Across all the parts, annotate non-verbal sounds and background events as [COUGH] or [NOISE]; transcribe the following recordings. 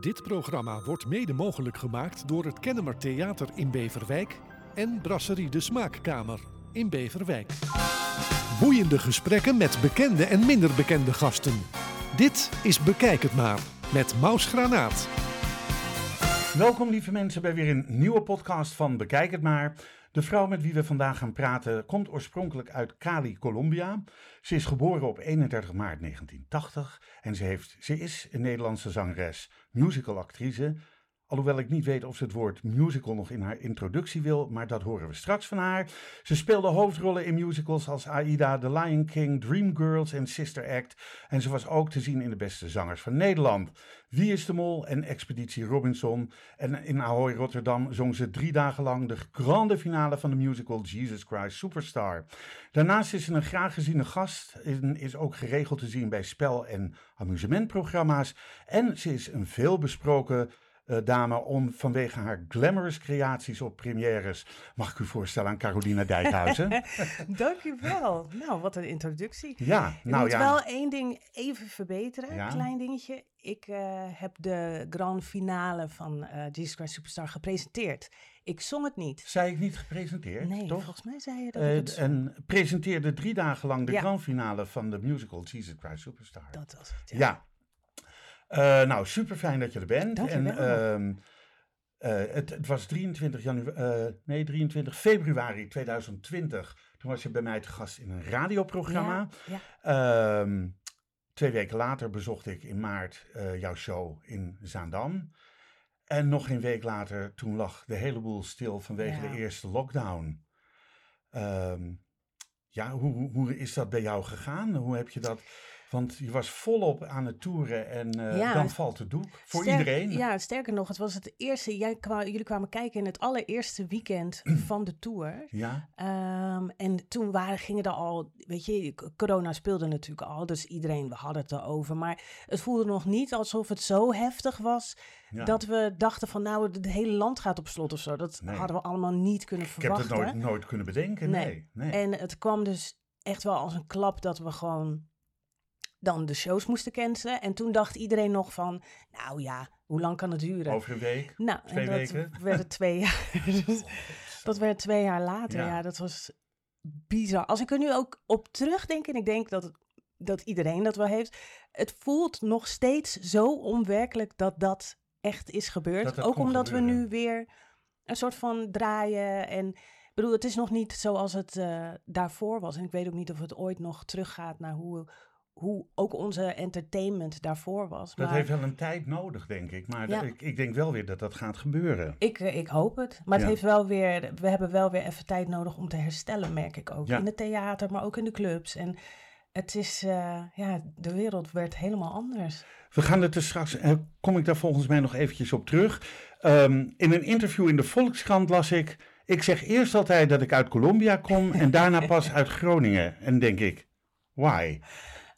Dit programma wordt mede mogelijk gemaakt door het Kennemer Theater in Beverwijk en Brasserie de Smaakkamer in Beverwijk. Boeiende gesprekken met bekende en minder bekende gasten. Dit is Bekijk het maar met Maus Granaat. Welkom lieve mensen bij weer een nieuwe podcast van Bekijk het maar. De vrouw met wie we vandaag gaan praten komt oorspronkelijk uit Cali, Colombia. Ze is geboren op 31 maart 1980 en ze, heeft, ze is een Nederlandse zangeres, musicalactrice. Alhoewel ik niet weet of ze het woord musical nog in haar introductie wil, maar dat horen we straks van haar. Ze speelde hoofdrollen in musicals als Aida, The Lion King, Dreamgirls en Sister Act. En ze was ook te zien in de beste zangers van Nederland. Wie is de Mol en Expeditie Robinson. En in Ahoy Rotterdam zong ze drie dagen lang de grande finale van de musical Jesus Christ Superstar. Daarnaast is ze een graag geziene gast en is ook geregeld te zien bij spel- en amusementprogramma's. En ze is een veelbesproken dame om vanwege haar glamorous creaties op premières. Mag ik u voorstellen aan Carolina Dijkhuizen? [LAUGHS] Dank u wel. Nou, wat een introductie. Ja, Ik nou moet ja. wel één ding even verbeteren, Ja? klein dingetje. Ik eh, heb de grand finale van eh Jesus Christ Superstar gepresenteerd. Ik zong het niet. Zei ik niet gepresenteerd, Nee, toch? volgens mij zei je dat Eh, het zong. en presenteerde drie dagen lang de Ja. grand finale van de musical Jesus Christ Superstar. Dat was het, ja. Ja. Eh, nou, super fijn dat je er bent. Dank je en, wel. ehm, eh, het, het was 23, januari, nee, 23 februari 2020. Toen was je bij mij te gast in een radioprogramma. Ja, Ehm, twee weken later bezocht ik in maart eh, jouw show in Zaandam. En nog een week later, toen lag de hele boel stil vanwege Ja. de eerste lockdown. Ehm, ja, hoe, hoe, hoe is dat bij jou gegaan? Hoe heb je dat? Want je was volop aan het toeren en eh, Ja. dan valt het doek voor Sterk- iedereen. Ja, sterker nog, het was het eerste. Jij kwa- jullie kwamen kijken in het allereerste weekend [CLEARS THROAT] van de tour. Ja, Ehm, en toen waren, gingen er al, weet je, corona speelde natuurlijk al, dus iedereen, we hadden het erover. Maar het voelde nog niet alsof het zo heftig was ja. dat we dachten van nou, het hele land gaat op slot of zo. Dat Nee. hadden we allemaal niet kunnen ik heb het verwachten. nooit, nooit kunnen bedenken. Nee. Nee. nee. En het kwam dus echt wel als een klap dat we gewoon dan de shows moesten cancelen. En toen dacht iedereen nog van, nou ja, hoe lang kan het duren? Over een week. Nou, Twee en dat weken? [LAUGHS] werd twee jaar. [LAUGHS] Dus dat werd twee jaar later. Ja. Ja. dat was bizar. Als ik er nu ook op terugdenk, en ik denk dat, het, dat iedereen dat wel heeft, het voelt nog steeds zo onwerkelijk dat dat echt is gebeurd. Dat dat ook omdat we nu weer een soort van draaien en ik bedoel, het is nog niet zoals het eh, daarvoor was. En ik weet ook niet of het ooit nog teruggaat naar hoe, hoe ook onze entertainment daarvoor was. Dat maar... heeft wel een tijd nodig, denk ik. Maar Ja. ik, ik denk wel weer dat dat gaat gebeuren. Ik, eh, ik hoop het. Maar het heeft wel weer, we hebben wel weer even tijd nodig om te herstellen, merk ik ook. Ja. In het theater, maar ook in de clubs. En het is, eh, ja, de wereld werd helemaal anders. We gaan het er straks, eh, kom ik daar volgens mij nog eventjes op terug. Ehm, in een interview in de Volkskrant las ik, ik zeg eerst altijd dat ik uit Colombia kom en daarna pas uit Groningen. En denk ik, why?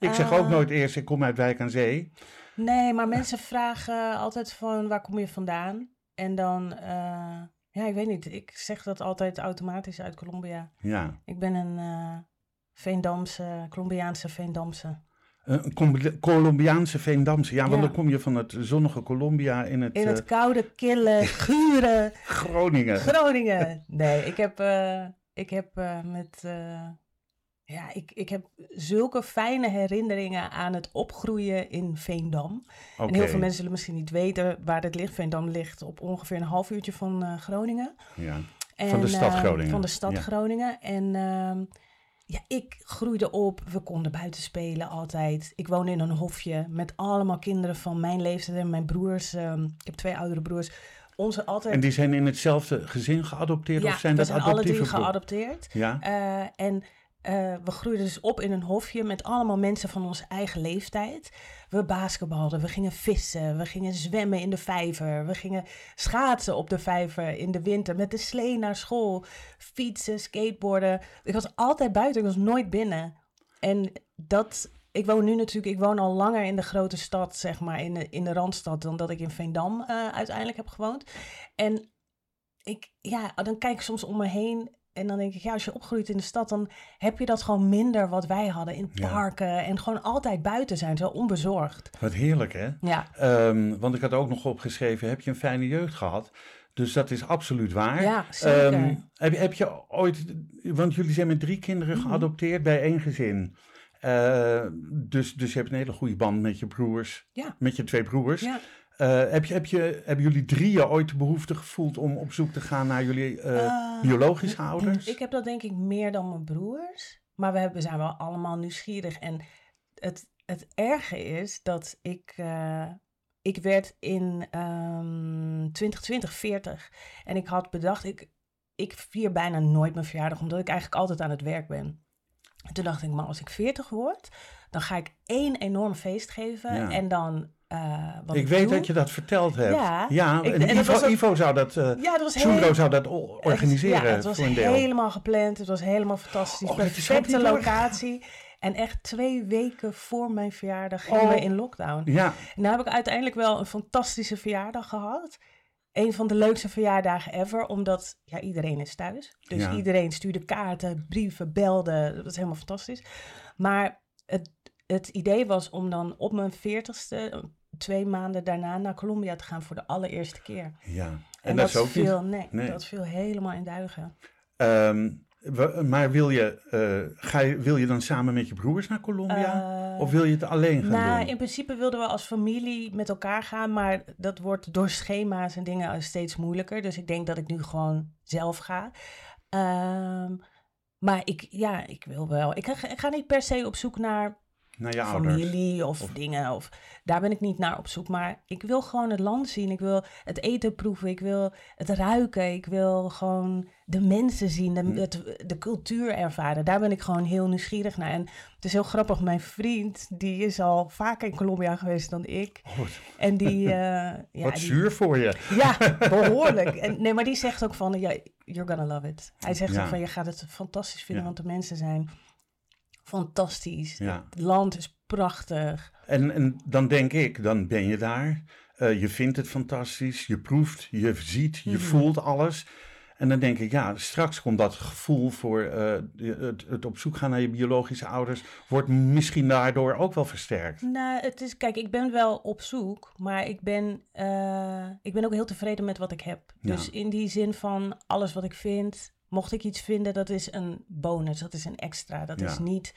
Ik zeg ook Ah. nooit eerst, ik kom uit Wijk aan Zee. Nee, maar mensen vragen altijd van, waar kom je vandaan? En dan, eh, ja, ik weet niet. Ik zeg dat altijd automatisch uit Colombia. Ja, Ik ben een eh Veendamse, Colombiaanse Veendamse. een Com- Colombiaanse Veendamse. Ja, want Ja. dan kom je van het zonnige Colombia in het, In het eh, koude, kille, [LAUGHS] gure Groningen. Groningen. Nee, ik heb, eh, ik heb eh, met. Ja, ik, ik heb zulke fijne herinneringen aan het opgroeien in Veendam. En heel veel mensen zullen misschien niet weten waar dit ligt. Veendam ligt op ongeveer een half uurtje van eh, Groningen. Ja. En, Van de stad eh, Groningen, van de stad ja. Groningen. En ehm, ja, ik groeide op. We konden buiten spelen altijd. Ik woonde in een hofje met allemaal kinderen van mijn leeftijd en mijn broers. ehm, ik heb twee oudere broers. Onze altijd. En die zijn in hetzelfde gezin geadopteerd ja, of zijn we dat zijn alle drie adoptieve geadopteerd. Ja, Eh, en eh, we groeiden dus op in een hofje met allemaal mensen van onze eigen leeftijd. We basketbalden, we gingen vissen, we gingen zwemmen in de vijver. We gingen schaatsen op de vijver in de winter met de slee naar school. Fietsen, skateboarden. Ik was altijd buiten, ik was nooit binnen. En dat... Ik woon nu natuurlijk, ik woon al langer in de grote stad, zeg maar, in de, in de Randstad, dan dat ik in Veendam eh, uiteindelijk heb gewoond. En ik, ja, dan kijk ik soms om me heen en dan denk ik, ja, als je opgroeit in de stad, dan heb je dat gewoon minder wat wij hadden in Ja. parken. En gewoon altijd buiten zijn, zo onbezorgd. Wat heerlijk, hè? Ja, Ehm, want ik had ook nog opgeschreven, heb je een fijne jeugd gehad? Dus dat is absoluut waar. Ja, zeker. Ehm, heb, je- heb je ooit, want jullie zijn met drie kinderen Mhm. geadopteerd bij één gezin. Eh, dus, dus je hebt een hele goede band met je broers, ja, met je twee broers. ja. Eh, heb je, heb je, hebben jullie drieën ooit de behoefte gevoeld om op zoek te gaan naar jullie eh, Eh, biologische ouders? Ik heb dat denk ik meer dan mijn broers. Maar we hebben, zijn wel allemaal nieuwsgierig. En het, het erge is dat ik... ik werd in ehm 2020 40. En ik had bedacht, ik, ik vier bijna nooit mijn verjaardag, omdat ik eigenlijk altijd aan het werk ben. En toen dacht ik, maar als ik 40 word, dan ga ik één enorm feest geven. Ja. En dan. Eh, ik ik weet doe- dat je dat verteld hebt. Ja. Ik- en, Ivo, was ook- Ivo zou dat, Ja, dat heel- zou dat organiseren Ja, het was voor een deel. helemaal gepland. Het was helemaal fantastisch. Oh, Perfecte locatie. En echt twee weken voor mijn verjaardag gingen Oh. we in lockdown. Ja, En nou heb ik uiteindelijk wel een fantastische verjaardag gehad. Een van de leukste verjaardagen ever, omdat ja, iedereen is thuis. Dus Ja. iedereen stuurde kaarten, brieven, belde. Dat was helemaal fantastisch. Maar het, het idee was om dan op mijn veertigste, twee maanden daarna, naar Colombia te gaan voor de allereerste keer. ja. En, En, dat, is ook niet... nee, nee. dat viel helemaal in duigen. Ehm, maar wil je, eh, ga je, wil je dan samen met je broers naar Colombia? Eh, of wil je het alleen gaan Nou, doen? in principe wilden we als familie met elkaar gaan, maar dat wordt door schema's en dingen steeds moeilijker. Dus ik denk dat ik nu gewoon zelf ga. Ehm, maar ik, ja, ik wil wel. Ik ga, ik ga niet per se op zoek naar Naar je familie of, Of- dingen. Of, daar ben ik niet naar op zoek. Maar ik wil gewoon het land zien. Ik wil het eten proeven. Ik wil het ruiken. Ik wil gewoon de mensen zien. Hm. De, het- de cultuur ervaren. Daar ben ik gewoon heel nieuwsgierig naar. En het is heel grappig. Mijn vriend, die is al vaker in Colombia geweest dan ik. Oh, En die... [LAUGHS] eh, ja, wat die- zuur voor je. ja, [LAUGHS] behoorlijk. En, nee, maar die zegt ook van, ja, you're gonna love it. Hij zegt Ja. ook van, je gaat het fantastisch vinden, Ja. want de mensen zijn fantastisch. Ja. Het land is prachtig. En, en dan denk ik, dan ben je daar. Eh, je vindt het fantastisch. Je proeft, je ziet, je Mhm. voelt alles. En dan denk ik, ja, straks komt dat gevoel voor eh, het, het op zoek gaan naar je biologische ouders, wordt misschien daardoor ook wel versterkt. Nou, het is, kijk, ik ben wel op zoek, maar ik ben, eh, ik ben ook heel tevreden met wat ik heb. Ja. Dus in die zin van alles wat ik vind, mocht ik iets vinden, dat is een bonus, dat is een extra. Dat Ja. is niet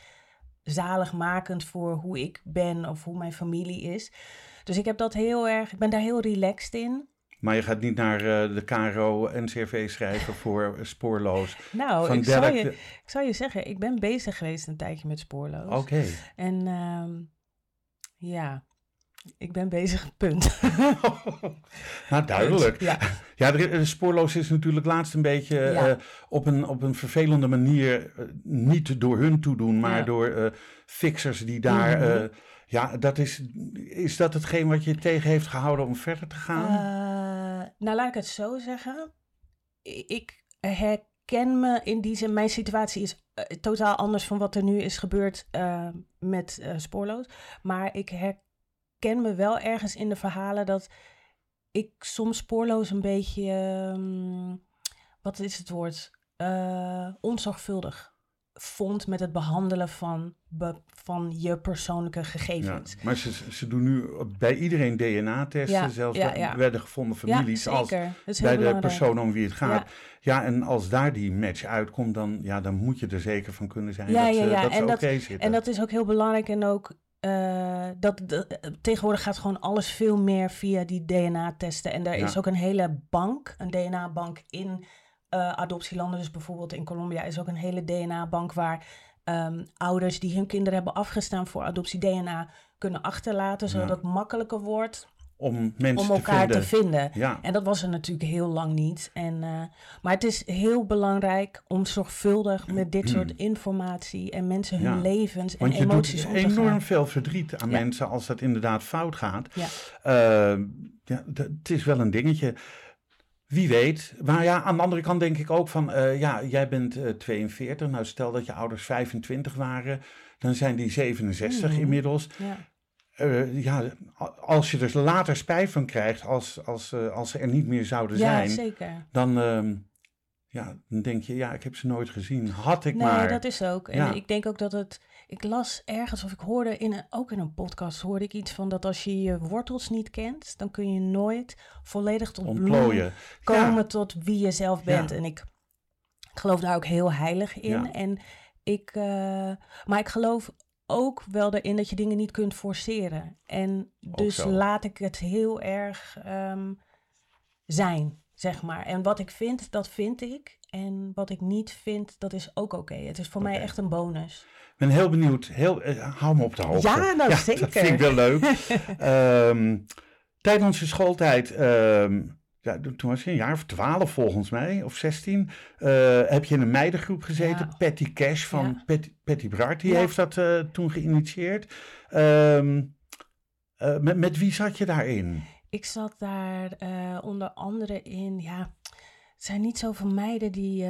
zaligmakend voor hoe ik ben of hoe mijn familie is. Dus ik heb dat heel erg, ik ben daar heel relaxed in. Maar je gaat niet naar eh, de KRO NCRV schrijven voor spoorloos. [LAUGHS] Nou, Van ik zou, je, ik zou je zeggen, ik ben bezig geweest een tijdje met spoorloos. Oké. En ehm, ja, ik ben bezig, punt. [LAUGHS] nou, duidelijk. Ja. Ja, spoorloos is natuurlijk laatst een beetje Ja. eh, op, een, op een vervelende manier, eh, niet door hun toedoen, maar Ja. door eh, fixers die daar. Mhm. ja, dat is, is dat hetgeen wat je tegen heeft gehouden om verder te gaan? Nou, laat ik het zo zeggen. Ik herken me in die zin. Mijn situatie is totaal anders van wat er nu is gebeurd met spoorloos. Maar ik herken me wel ergens in de verhalen dat ik soms spoorloos een beetje. ehm, wat is het woord? Eh, onzorgvuldig vond met het behandelen van, be- van je persoonlijke ja. gegevens. Maar ze, ze doen nu bij iedereen DNA-testen, Ja, zelfs ja, bij, ja. bij de gevonden families, ja, als bij de persoon om wie het gaat. Ja. Ja. en als daar die match uitkomt, dan, ja, dan moet je er zeker van kunnen zijn Ja, dat, ja, ze- ja. dat ze En oké dat- zitten. En dat is ook heel belangrijk en ook eh, dat, dat- tegenwoordig gaat gewoon alles veel meer via die DNA-testen. En er Ja. is ook een hele bank, een DNA-bank in eh, adoptielanden. Dus bijvoorbeeld in Colombia is ook een hele DNA-bank waar ehm, ouders die hun kinderen hebben afgestaan voor adoptie DNA kunnen achterlaten, zodat Ja. het makkelijker wordt om mensen om elkaar te te vinden. Ja. En dat was er natuurlijk heel lang niet. En, eh, maar het is heel belangrijk om zorgvuldig met dit soort informatie en mensen hun Ja. levens en Want je emoties doet om te enorm gaan. veel verdriet aan Ja. mensen als dat inderdaad fout gaat. Ja. Eh, ja, het is wel een dingetje. Wie weet. Maar ja, aan de andere kant denk ik ook van, eh, ja, jij bent eh, 42. Nou, stel dat je ouders 25 waren, dan zijn die 67 Mhm. inmiddels. Ja. Eh, ja, als je er later spijt van krijgt, als, als, eh, als ze er niet meer zouden ja, zijn, zeker. dan, ehm, ja, dan denk je, ja, ik heb ze nooit gezien. Had ik Nee, maar. dat is ook. En ik denk ook dat het. Ik las ergens, of ik hoorde in een, ook in een podcast, hoorde ik iets van dat als je je wortels niet kent, dan kun je nooit volledig tot Ontplooien. komen Ja. tot wie je zelf bent. En ik geloof daar ook heel heilig in. En ik, eh, maar ik geloof ook wel erin dat je dingen niet kunt forceren. En dus laat ik het heel erg ehm, zijn, zeg maar. En wat ik vind, dat vind ik. En wat ik niet vind, dat is ook oké. Het is voor mij echt een bonus. Ik ben heel benieuwd. Heel, eh, hou me op de hoogte. Ja, nou, Dat zeker. vind ik wel leuk. [LAUGHS] Ehm, tijdens je schooltijd, ehm, ja, toen was je een jaar of twaalf volgens mij, of zestien, eh, heb je in een meidengroep gezeten. Ja. Patty Cash van Ja. Patty, Patty Bart, die Ja. heeft dat eh, toen geïnitieerd. Ehm, eh, met, met wie zat je daarin? Ik zat daar onder andere in, ja, het zijn niet zoveel meiden die,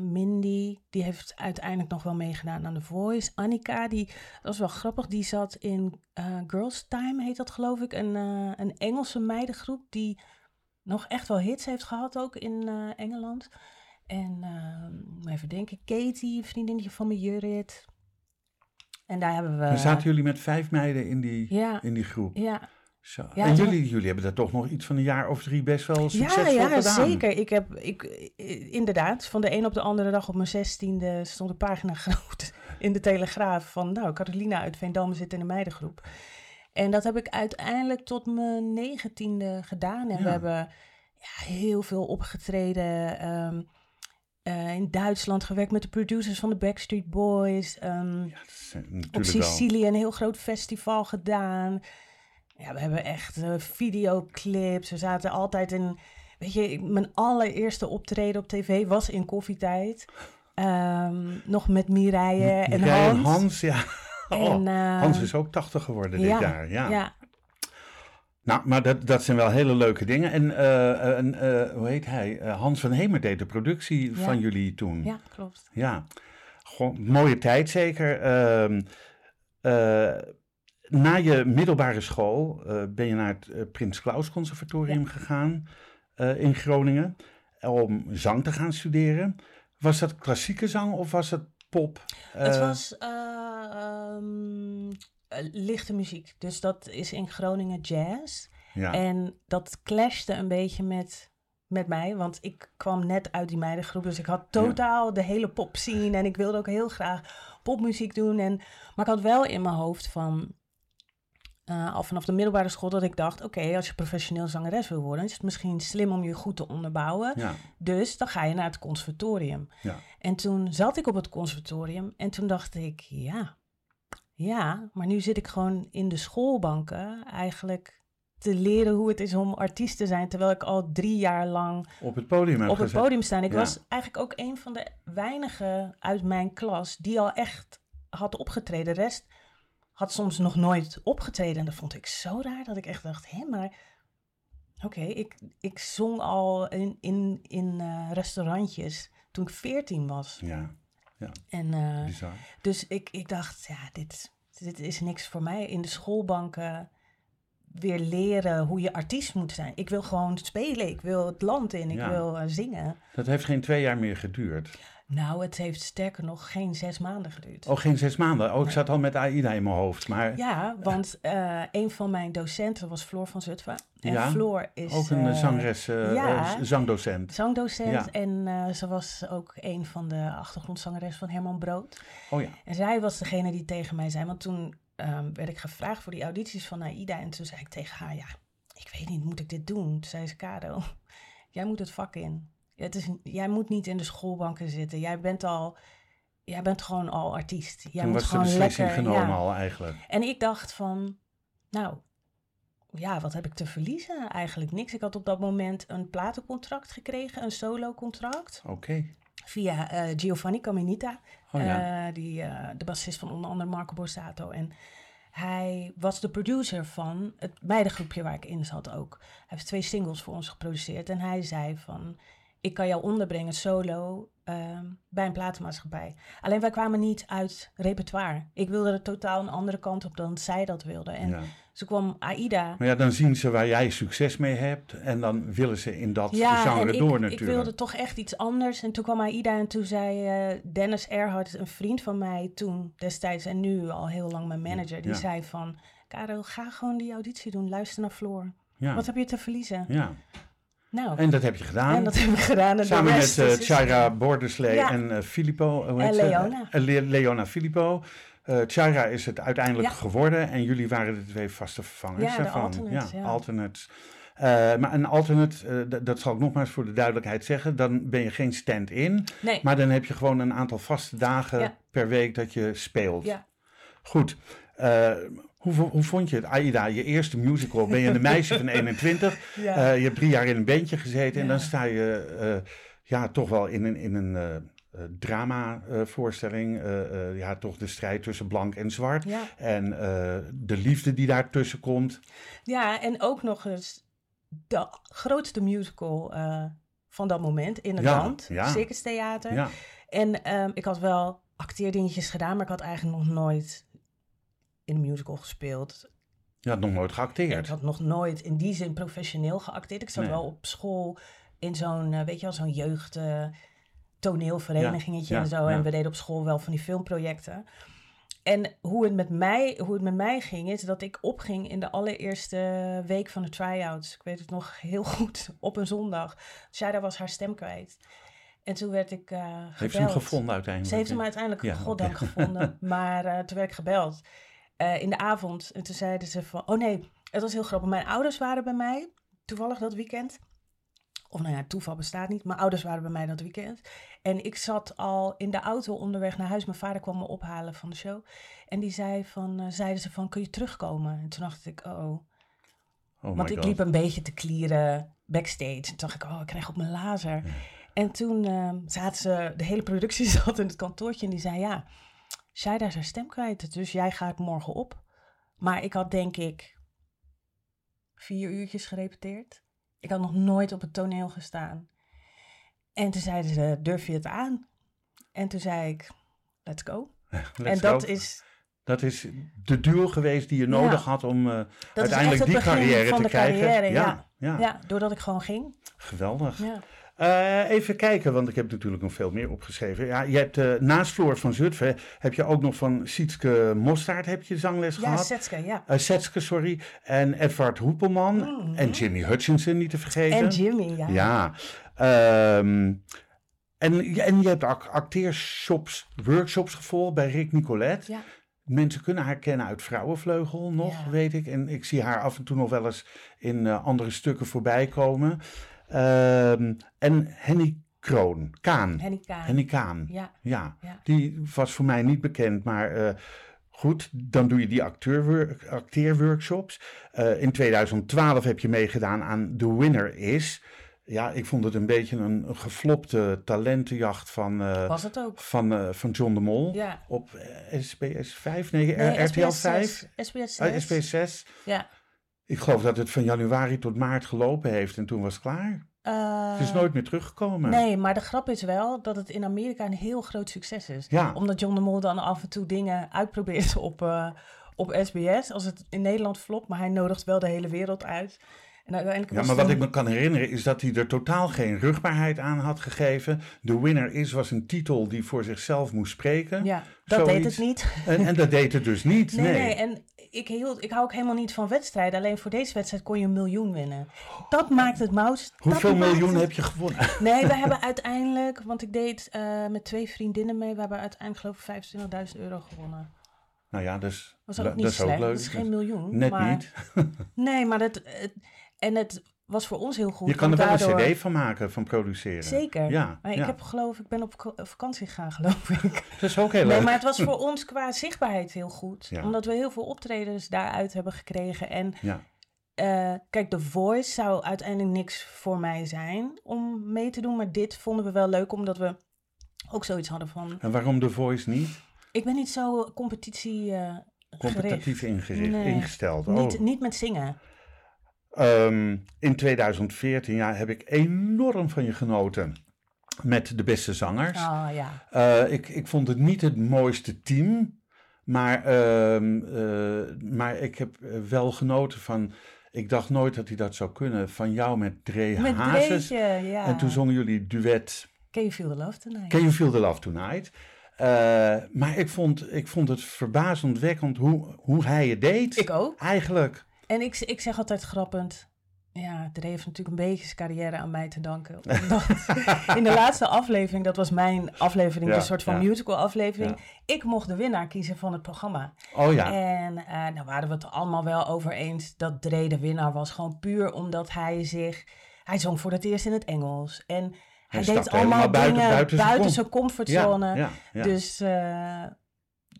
Mindy, die heeft uiteindelijk nog wel meegedaan aan The Voice. Annika, die, dat was wel grappig, die zat in Girls Time, heet dat geloof ik, een, een Engelse meidengroep die nog echt wel hits heeft gehad ook in eh, Engeland. En eh, even denken, Katie, een vriendinnetje van me, Jurit. En daar hebben we... Dan zaten jullie met vijf meiden in die, ja, in die groep. ja, Zo. Ja, en jullie, jullie hebben dat toch nog iets van een jaar of drie best wel Ja, succesvol ja, gedaan. zeker. Ik heb, ik, eh, inderdaad, van de een op de andere dag op mijn zestiende stond een pagina [LAUGHS] groot in de Telegraaf van, nou, Carolina uit Veendam zit in de meidengroep. En dat heb ik uiteindelijk tot mijn negentiende gedaan. En Ja. we hebben ja, heel veel opgetreden. ehm, eh, in Duitsland gewerkt met de producers van de Backstreet Boys. ehm, Ja, eh, op wel. Sicilië een heel groot festival gedaan. Ja, we hebben echt eh, videoclips. We zaten altijd in... Weet je, mijn allereerste optreden op tv was in koffietijd. Ehm, nog met Mireille en Mireille Hans. ja. Oh, En, eh, Hans is ook 80 geworden dit jaar. Ja. ja. Nou, maar dat, dat zijn wel hele leuke dingen. En, eh, eh, hoe heet hij? Hans van Hemer deed de productie Ja. van jullie toen. ja, klopt. Ja. Gewoon mooie tijd zeker. Ehm, eh, na je middelbare school ben je naar het Prins Claus Conservatorium gegaan in Groningen om zang te gaan studeren. Was dat klassieke zang of was het pop? het was ehm, eh, lichte muziek. Dus dat is in Groningen jazz. ja. En dat clashte een beetje met, met mij, want ik kwam net uit die meidengroep, dus ik had totaal de hele popscene en ik wilde ook heel graag popmuziek doen. En, maar ik had wel in mijn hoofd van, eh, al vanaf de middelbare school, dat ik dacht, oké, als je professioneel zangeres wil worden, is het misschien slim om je goed te onderbouwen. ja, Dus dan ga je naar het conservatorium. ja. En toen zat ik op het conservatorium en toen dacht ik, ja, ja, maar nu zit ik gewoon in de schoolbanken eigenlijk te leren hoe het is om artiest te zijn, terwijl ik al drie jaar lang Op het podium heb op het gezet. podium staan. Ik Ja. was eigenlijk ook een van de weinigen uit mijn klas die al echt had opgetreden. De rest had soms nog nooit opgetreden en dat vond ik zo raar dat ik echt dacht, hé, maar oké, ik, ik zong al in, in, in eh, restaurantjes toen ik veertien was. Ja, En eh, bizar. dus ik, ik dacht, ja, dit, dit is niks voor mij. In de schoolbanken weer leren hoe je artiest moet zijn. Ik wil gewoon spelen, ik wil het land in, ik Ja. wil eh, zingen. Dat heeft geen twee jaar meer geduurd. Nou, het heeft sterker nog geen zes maanden geduurd. Oh, geen zes maanden. Oh, ik zat al met AIDA in mijn hoofd. Maar Ja, want eh, een van mijn docenten was Floor van Zutphen. En Ja, Floor is ook een eh, eh, zangres, eh, ja. eh, zangdocent. zangdocent. Ja. En ze was ook een van de achtergrondzangeres van Herman Brood. Oh ja. En zij was degene die tegen mij zei, want toen ehm, werd ik gevraagd voor die audities van AIDA. En toen zei ik tegen haar, ja, ik weet niet, moet ik dit doen? Toen zei ze, Kado, [LAUGHS] jij moet het vak in. Het is, jij moet niet in de schoolbanken zitten. Jij bent al, jij bent gewoon al artiest. Jij Toen moet was de gewoon beslissing lekker, genomen ja. al eigenlijk. En ik dacht van, nou, ja, wat heb ik te verliezen? Eigenlijk niks. Ik had op dat moment een platencontract gekregen, een solo-contract. Oké. Via eh, Giovanni Caminita, Oh ja. eh, die, eh, de bassist van onder andere Marco Borsato. En hij was de producer van het meidengroepje waar ik in zat ook. Hij heeft twee singles voor ons geproduceerd. En hij zei van, ik kan jou onderbrengen solo ehm, bij een platenmaatschappij. Alleen wij kwamen niet uit repertoire. Ik wilde er totaal een andere kant op dan zij dat wilde. En ja. ze kwam AIDA. Maar ja, dan zien ze waar jij succes mee hebt en dan willen ze in dat Ja, genre en ik, door ik natuurlijk. wilde toch echt iets anders. En toen kwam AIDA en toen zei eh, Dennis Erhard, een vriend van mij toen destijds en nu al heel lang mijn manager, die Ja. zei van, Karel, ga gewoon die auditie doen, luister naar Floor. Wat heb je te verliezen? ja, Nou, en dat heb je gedaan. en dat heb ik gedaan. En Samen met Chaira Borderslee Ja. en eh, Filippo. hoe heet? Leona. Eh, Le- Leona Filippo. Chaira is het uiteindelijk Ja. geworden en jullie waren de twee vaste vervangers. Ja, alternates, ja. alternates. Eh, maar een alternate, dat zal ik nogmaals voor de duidelijkheid zeggen, dan ben je geen stand-in, Nee, maar dan heb je gewoon een aantal vaste dagen per week dat je speelt. ja. Goed. Hoe, hoe vond je het, Aida, je eerste musical? Ben je een meisje van [LAUGHS] 21? Ja. Eh, je hebt drie jaar in een bandje gezeten en Ja. dan sta je eh, ja, toch wel in een, in een eh, eh, drama-voorstelling. ja, toch de strijd tussen blank en zwart. ja. En de liefde die daartussen komt. Ja, en ook nog eens de grootste musical van dat moment in het Ja, land, ja. Circus Theater. Ja, En ehm, ik had wel acteerdingetjes gedaan, maar ik had eigenlijk nog nooit in een musical gespeeld. je had nog nooit Ik geacteerd. had nog nooit in die zin professioneel geacteerd. Ik zat Nee. wel op school in zo'n, eh, weet je wel, zo'n jeugd eh, toneelverenigingetje Ja, en zo. ja. En we deden op school wel van die filmprojecten. En hoe het, met mij, hoe het met mij ging, is dat ik opging in de allereerste week van de try-outs. Ik weet het nog heel goed, [LAUGHS] op een zondag. Shada was haar stem kwijt. En toen werd ik gebeld. Heeft ze hem gevonden uiteindelijk? Ze heeft hem uiteindelijk, goddank, gevonden. [LAUGHS] Maar toen werd ik gebeld eh, in de avond. En toen zeiden ze van, oh nee, het was heel grappig. Mijn ouders waren bij mij, toevallig dat weekend. Of nou ja, toeval bestaat niet. Mijn ouders waren bij mij dat weekend. En ik zat al in de auto onderweg naar huis. Mijn vader kwam me ophalen van de show. En die zei van, eh, zeiden ze van, kun je terugkomen? En toen dacht ik, oh. Oh Want ik God. liep een beetje te klieren backstage. En toen dacht ik, oh, ik krijg op mijn lazer. En toen ehm, zaten ze, de hele productie [LAUGHS] zat in het kantoortje en die zei, ja, Shaida is haar stem kwijt, dus jij gaat morgen op. Maar ik had denk ik vier uurtjes gerepeteerd. Ik had nog nooit op het toneel gestaan. En toen zeiden ze, durf je het aan? En toen zei ik, let's go. [LAUGHS] Let's en dat go. is, Dat is de duel geweest die je nodig Ja. had om eh, uiteindelijk die carrière te krijgen. carrière. Ja, ja. ja. doordat ik gewoon ging. geweldig. Ja. Eh, even kijken, want ik heb natuurlijk nog veel meer opgeschreven. Ja, je hebt eh, naast Floor van Zutphen heb je ook nog van Sietske Mostaert heb je zangles Ja, gehad. Setske, ja. Eh, Setske, sorry. En Edward Hoepelman. Mhm. En Jimmy Hutchinson niet te vergeten. En Jimmy, ja. Ja. Ehm, en, en je hebt ook acteershops, workshops gevolgd bij Rick Nicolet. Ja. Mensen kunnen haar kennen uit Vrouwenvleugel nog, Ja. weet ik. En ik zie haar af en toe nog wel eens in andere stukken voorbij komen. Ehm, en Henny Kroon, Kaan. Henny Kaan. Henny Kaan. Ja, Ja, Ja. die was voor mij niet bekend, maar eh, goed, dan doe je die acteerworkshops. Eh, in 2012 heb je meegedaan aan The Winner Is. Ja, ik vond het een beetje een, een geflopte talentenjacht van, eh, was het ook. van, van John de Mol. Ja. Op SBS 5, nee, Nee, RTL SBS 5, 6. SBS 6. eh, SBS 6. Ja. Ik geloof dat het van januari tot maart gelopen heeft en toen was het klaar. Eh, Het is nooit meer teruggekomen. Nee, maar de grap is wel dat het in Amerika een heel groot succes is. Ja. Omdat John de Mol dan af en toe dingen uitprobeert [LAUGHS] op, eh, op SBS. Als het in Nederland flopt, maar hij nodigt wel de hele wereld uit. En uiteindelijk Ja, maar wat ik me kan herinneren is dat hij er totaal geen rugbaarheid aan had gegeven. The Winner Is was een titel die voor zichzelf moest spreken. Ja, dat deed het niet. En, en dat deed het dus niet. [LAUGHS] Nee, Nee, nee, en ik, hield, ik hou ook helemaal niet van wedstrijden. Alleen voor deze wedstrijd kon je een miljoen winnen. Dat maakt het mouse. Hoeveel miljoen het- heb je gewonnen? [LAUGHS] Nee, we hebben uiteindelijk, want ik deed eh, met twee vriendinnen mee. We hebben uiteindelijk geloof ik 25.000 euro gewonnen. Nou ja, dus, Dat was ook niet dat is ook slecht. leuk. Dat is geen miljoen. Net maar, niet. [LAUGHS] Nee, maar dat, en het was voor ons heel goed. Je kan er wel daardoor- een cd van maken, van produceren. Zeker. Ja, maar ik ja. heb geloof ik ben op vak- vakantie gegaan, [LAUGHS] geloof ik. Dat is ook heel Nee, leuk. maar het was voor ons qua zichtbaarheid heel goed. Ja. Omdat we heel veel optredens daaruit hebben gekregen. En Ja. eh, kijk, The Voice zou uiteindelijk niks voor mij zijn om mee te doen. Maar dit vonden we wel leuk, omdat we ook zoiets hadden van... En waarom The Voice niet? Ik ben niet zo competitie eh, Competitief gericht. ingericht, Nee. ingesteld. Oh. Niet, niet met zingen. Ehm, in 2014 ja, heb ik enorm van je genoten met de beste zangers. Oh ja. Eh, ik, ik vond het niet het mooiste team, maar, ehm, eh, maar ik heb eh, wel genoten van. Ik dacht nooit dat hij dat zou kunnen. Van jou met Dre Met Hazes. Dreetje, ja. En toen zongen jullie duet Can you feel the love tonight? Can You Feel the Love Tonight. Maar ik vond, ik vond het verbazendwekkend hoe, hoe hij het deed. Ik ook. Eigenlijk. En ik, ik zeg altijd grappend. Ja, Dre heeft natuurlijk een beetje zijn carrière aan mij te danken. [LAUGHS] In de laatste aflevering, dat was mijn aflevering, Ja, een soort van ja. musical aflevering. Ik mocht de winnaar kiezen van het programma. Oh ja. En nou waren we het er allemaal wel over eens dat Dre de winnaar was. Gewoon puur omdat hij zich... Hij zong voor het eerst in het Engels. En hij, deed allemaal buiten- dingen buiten zijn comfortzone. Dus, eh,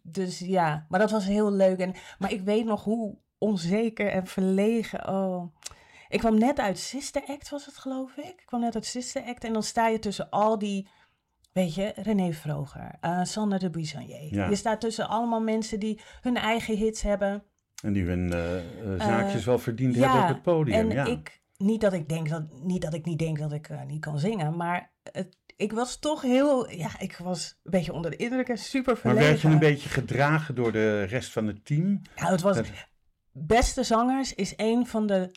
dus ja, maar dat was heel leuk. En, maar ik weet nog hoe onzeker en verlegen. Oh. Ik kwam net uit Sister Act, was het geloof ik. Ik kwam net uit Sister Act. En dan sta je tussen al die, weet je, René Vroger, eh Sander de Buissonnier. Ja. Je staat tussen allemaal mensen die hun eigen hits hebben. En die hun eh, eh, zaakjes wel verdiend hebben op het podium. En ja. ik, niet dat ik denk dat, niet dat ik niet denk dat ik niet kan zingen, maar het, ik was toch heel, ja, ik was een beetje onder de indruk en super maar verlegen. werd je een beetje gedragen door de rest van het team? Nou, het was, Dat- beste zangers is een van de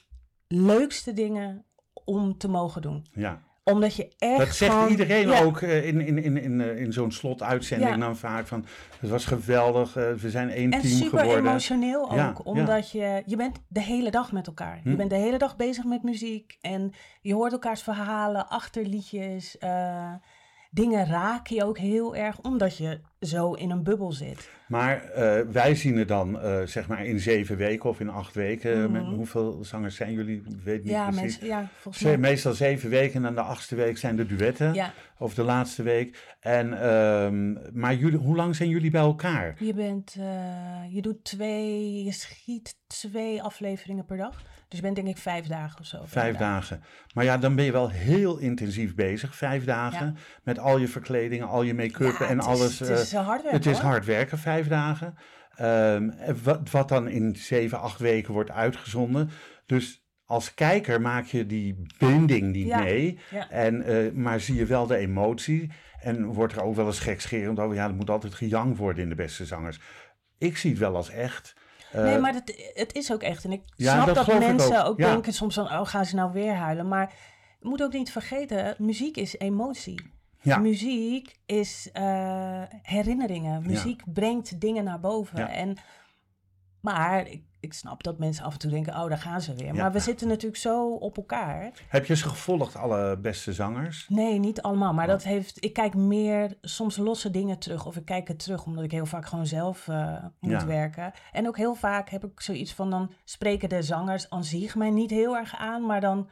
leukste dingen om te mogen doen. Ja. Omdat je echt Dat zegt gewoon- iedereen ja, ook eh, in, in, in, in, eh, in zo'n slotuitzending Ja. dan vaak van... Het was geweldig, eh, we zijn één En team super geworden. emotioneel ook, Ja, omdat je, je bent de hele dag met elkaar. Hm. Je bent de hele dag bezig met muziek en je hoort elkaars verhalen, achterliedjes. eh, dingen raken je ook heel erg, omdat je zo in een bubbel zit. Maar eh, wij zien het dan eh, zeg maar in zeven weken of in acht weken. Mhm. Met, hoeveel zangers zijn jullie? Ik weet niet Ja, precies. mensen, ja, volgens mij. Meestal zeven weken en dan de achtste week zijn de duetten. Ja, Of de laatste week. En, ehm, maar jullie, hoe lang zijn jullie bij elkaar? je bent, eh, je doet twee, je schiet twee afleveringen per dag. Dus je bent denk ik vijf dagen of zo. Vijf dagen. Maar ja, dan ben je wel heel intensief bezig. Vijf dagen. Ja. Met al je verkledingen, al je make-up Ja, en het alles. Is, het is eh, hard werken, het is hard werken, vijf dagen. Ehm, wat, wat dan in zeven, acht weken wordt uitgezonden. Dus als kijker maak je die binding niet Ja, mee. ja. En, eh, maar zie je wel de emotie. En wordt er ook wel eens gekscherend over. Ja, er moet altijd gejang worden in de beste zangers. Ik zie het wel als echt. Eh, Nee, maar het, het is ook echt. En ik Ja, snap dat dat, mensen ook, ook, ja. denken soms van, oh, gaan ze nou weer huilen? Maar je moet ook niet vergeten, muziek is emotie. Ja. Muziek is eh, herinneringen. Muziek brengt dingen naar boven. En, maar ik, ik snap dat mensen af en toe denken, oh, daar gaan ze weer. Ja. Maar we zitten natuurlijk zo op elkaar. Heb je ze gevolgd, alle beste zangers? Nee, niet allemaal. Maar Oh. dat heeft, ik kijk meer soms losse dingen terug. Of ik kijk het terug, omdat ik heel vaak gewoon zelf eh, moet Ja. werken. En ook heel vaak heb ik zoiets van, dan spreken de zangers aan zich mij niet heel erg aan. Maar dan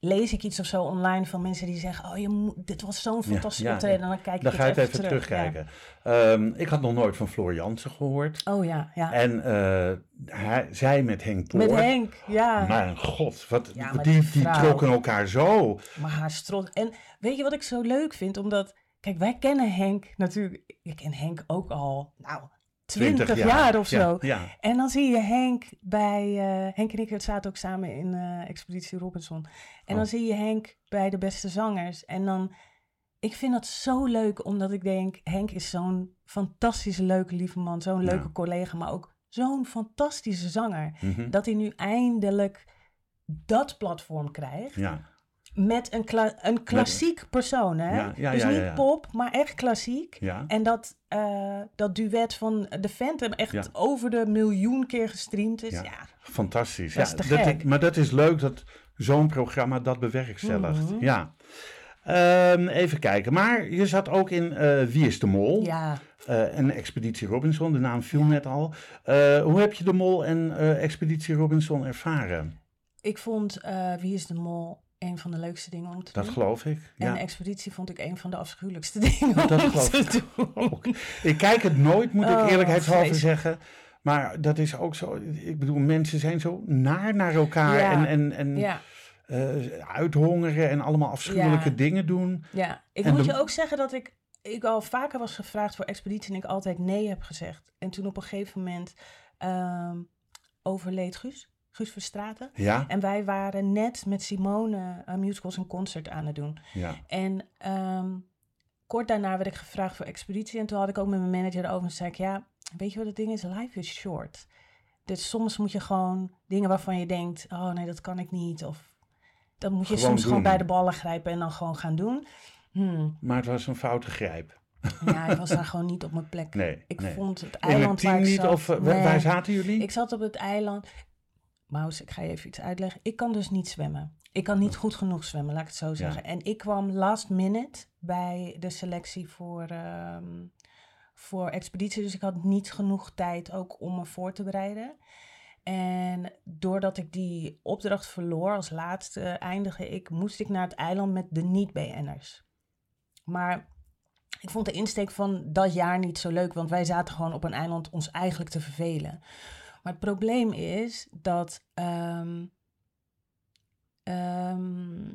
lees ik iets of zo online van mensen die zeggen, oh, je moet, dit was zo'n fantastisch ja, optreden. En dan kijk ik Dan ga je het even, terug. terugkijken. Ehm, ik had nog nooit van Floor Jansen gehoord. Oh ja, ja. En eh, hij, zij met Henk Poort. Met Henk, ja. Mijn god, wat, die, die die trokken elkaar zo. Maar haar strot. En weet je wat ik zo leuk vind? Omdat, kijk, wij kennen Henk natuurlijk. Ik ken Henk ook al, nou, 20 jaar, of zo. Ja, En dan zie je Henk bij. eh, Henk en ik zaten ook samen in eh, Expeditie Robinson. En Oh. dan zie je Henk bij de beste zangers. En dan. Ik vind dat zo leuk, omdat ik denk: Henk is zo'n fantastische, leuke, lieve man. Zo'n Ja. leuke collega, maar ook zo'n fantastische zanger. mhm, Dat hij nu eindelijk dat platform krijgt. ja. Met een, kla- een klassiek persoon, hè? Ja, ja, dus ja, niet pop, maar echt klassiek. En dat, eh, dat duet van de Phantom echt over de miljoen keer gestreamd is. Ja. Fantastisch. Dat is te gek. maar dat is leuk dat zo'n programma dat bewerkstelligt. Mhm. Ja. Ehm, even kijken. Maar je zat ook in eh, Wie is de Mol? ja. Eh, en Expeditie Robinson, de naam viel net al. Hoe heb je de Mol en Expeditie Robinson ervaren? ik vond Wie is de Mol een van de leukste dingen om te Dat doen. geloof ik. En Ja. Expeditie vond ik een van de afschuwelijkste [LAUGHS] dingen Dat geloof te ik doen. [LAUGHS] ook. Ik kijk het nooit, moet ik Oh, eerlijkheidshalve vreselijk. zeggen. Maar dat is ook zo. Ik bedoel, mensen zijn zo naar naar elkaar. Ja. En, en, en Ja, eh, uithongeren en allemaal afschuwelijke dingen doen. ja. Ik En moet de- je ook zeggen dat ik, ik al vaker was gevraagd voor Expeditie en ik altijd nee heb gezegd. En toen op een gegeven moment ehm, overleed Guus. Guus Verstraten. Ja, En wij waren net met Simone uh, musicals een concert aan het doen. ja. En ehm, kort daarna werd ik gevraagd voor expeditie. En toen had ik ook met mijn manager erover en zei ik, ja, weet je wat het ding is? Life is short. Dus soms moet je gewoon dingen waarvan je denkt, oh nee, dat kan ik niet. Of dan moet je Gewoon soms gewoon bij de ballen grijpen en dan gewoon gaan doen. Hmm, Maar het was een foute grijp. ja, ik was daar gewoon niet op mijn plek. Nee, Ik nee. vond het In het eiland waar ik niet? zat... Of Nee. waar zaten jullie? Ik zat op het eiland. Maus, ik ga je even iets uitleggen. Ik kan dus niet zwemmen. Ik kan niet goed genoeg zwemmen, laat ik het zo zeggen. En ik kwam last minute bij de selectie voor, ehm, voor expeditie. Dus ik had niet genoeg tijd ook om me voor te bereiden. En doordat ik die opdracht verloor als laatste eindigde ik, moest ik naar het eiland met de niet-BN'ers. Maar ik vond de insteek van dat jaar niet zo leuk, want wij zaten gewoon op een eiland ons eigenlijk te vervelen. Maar het probleem is dat. ehm, ehm,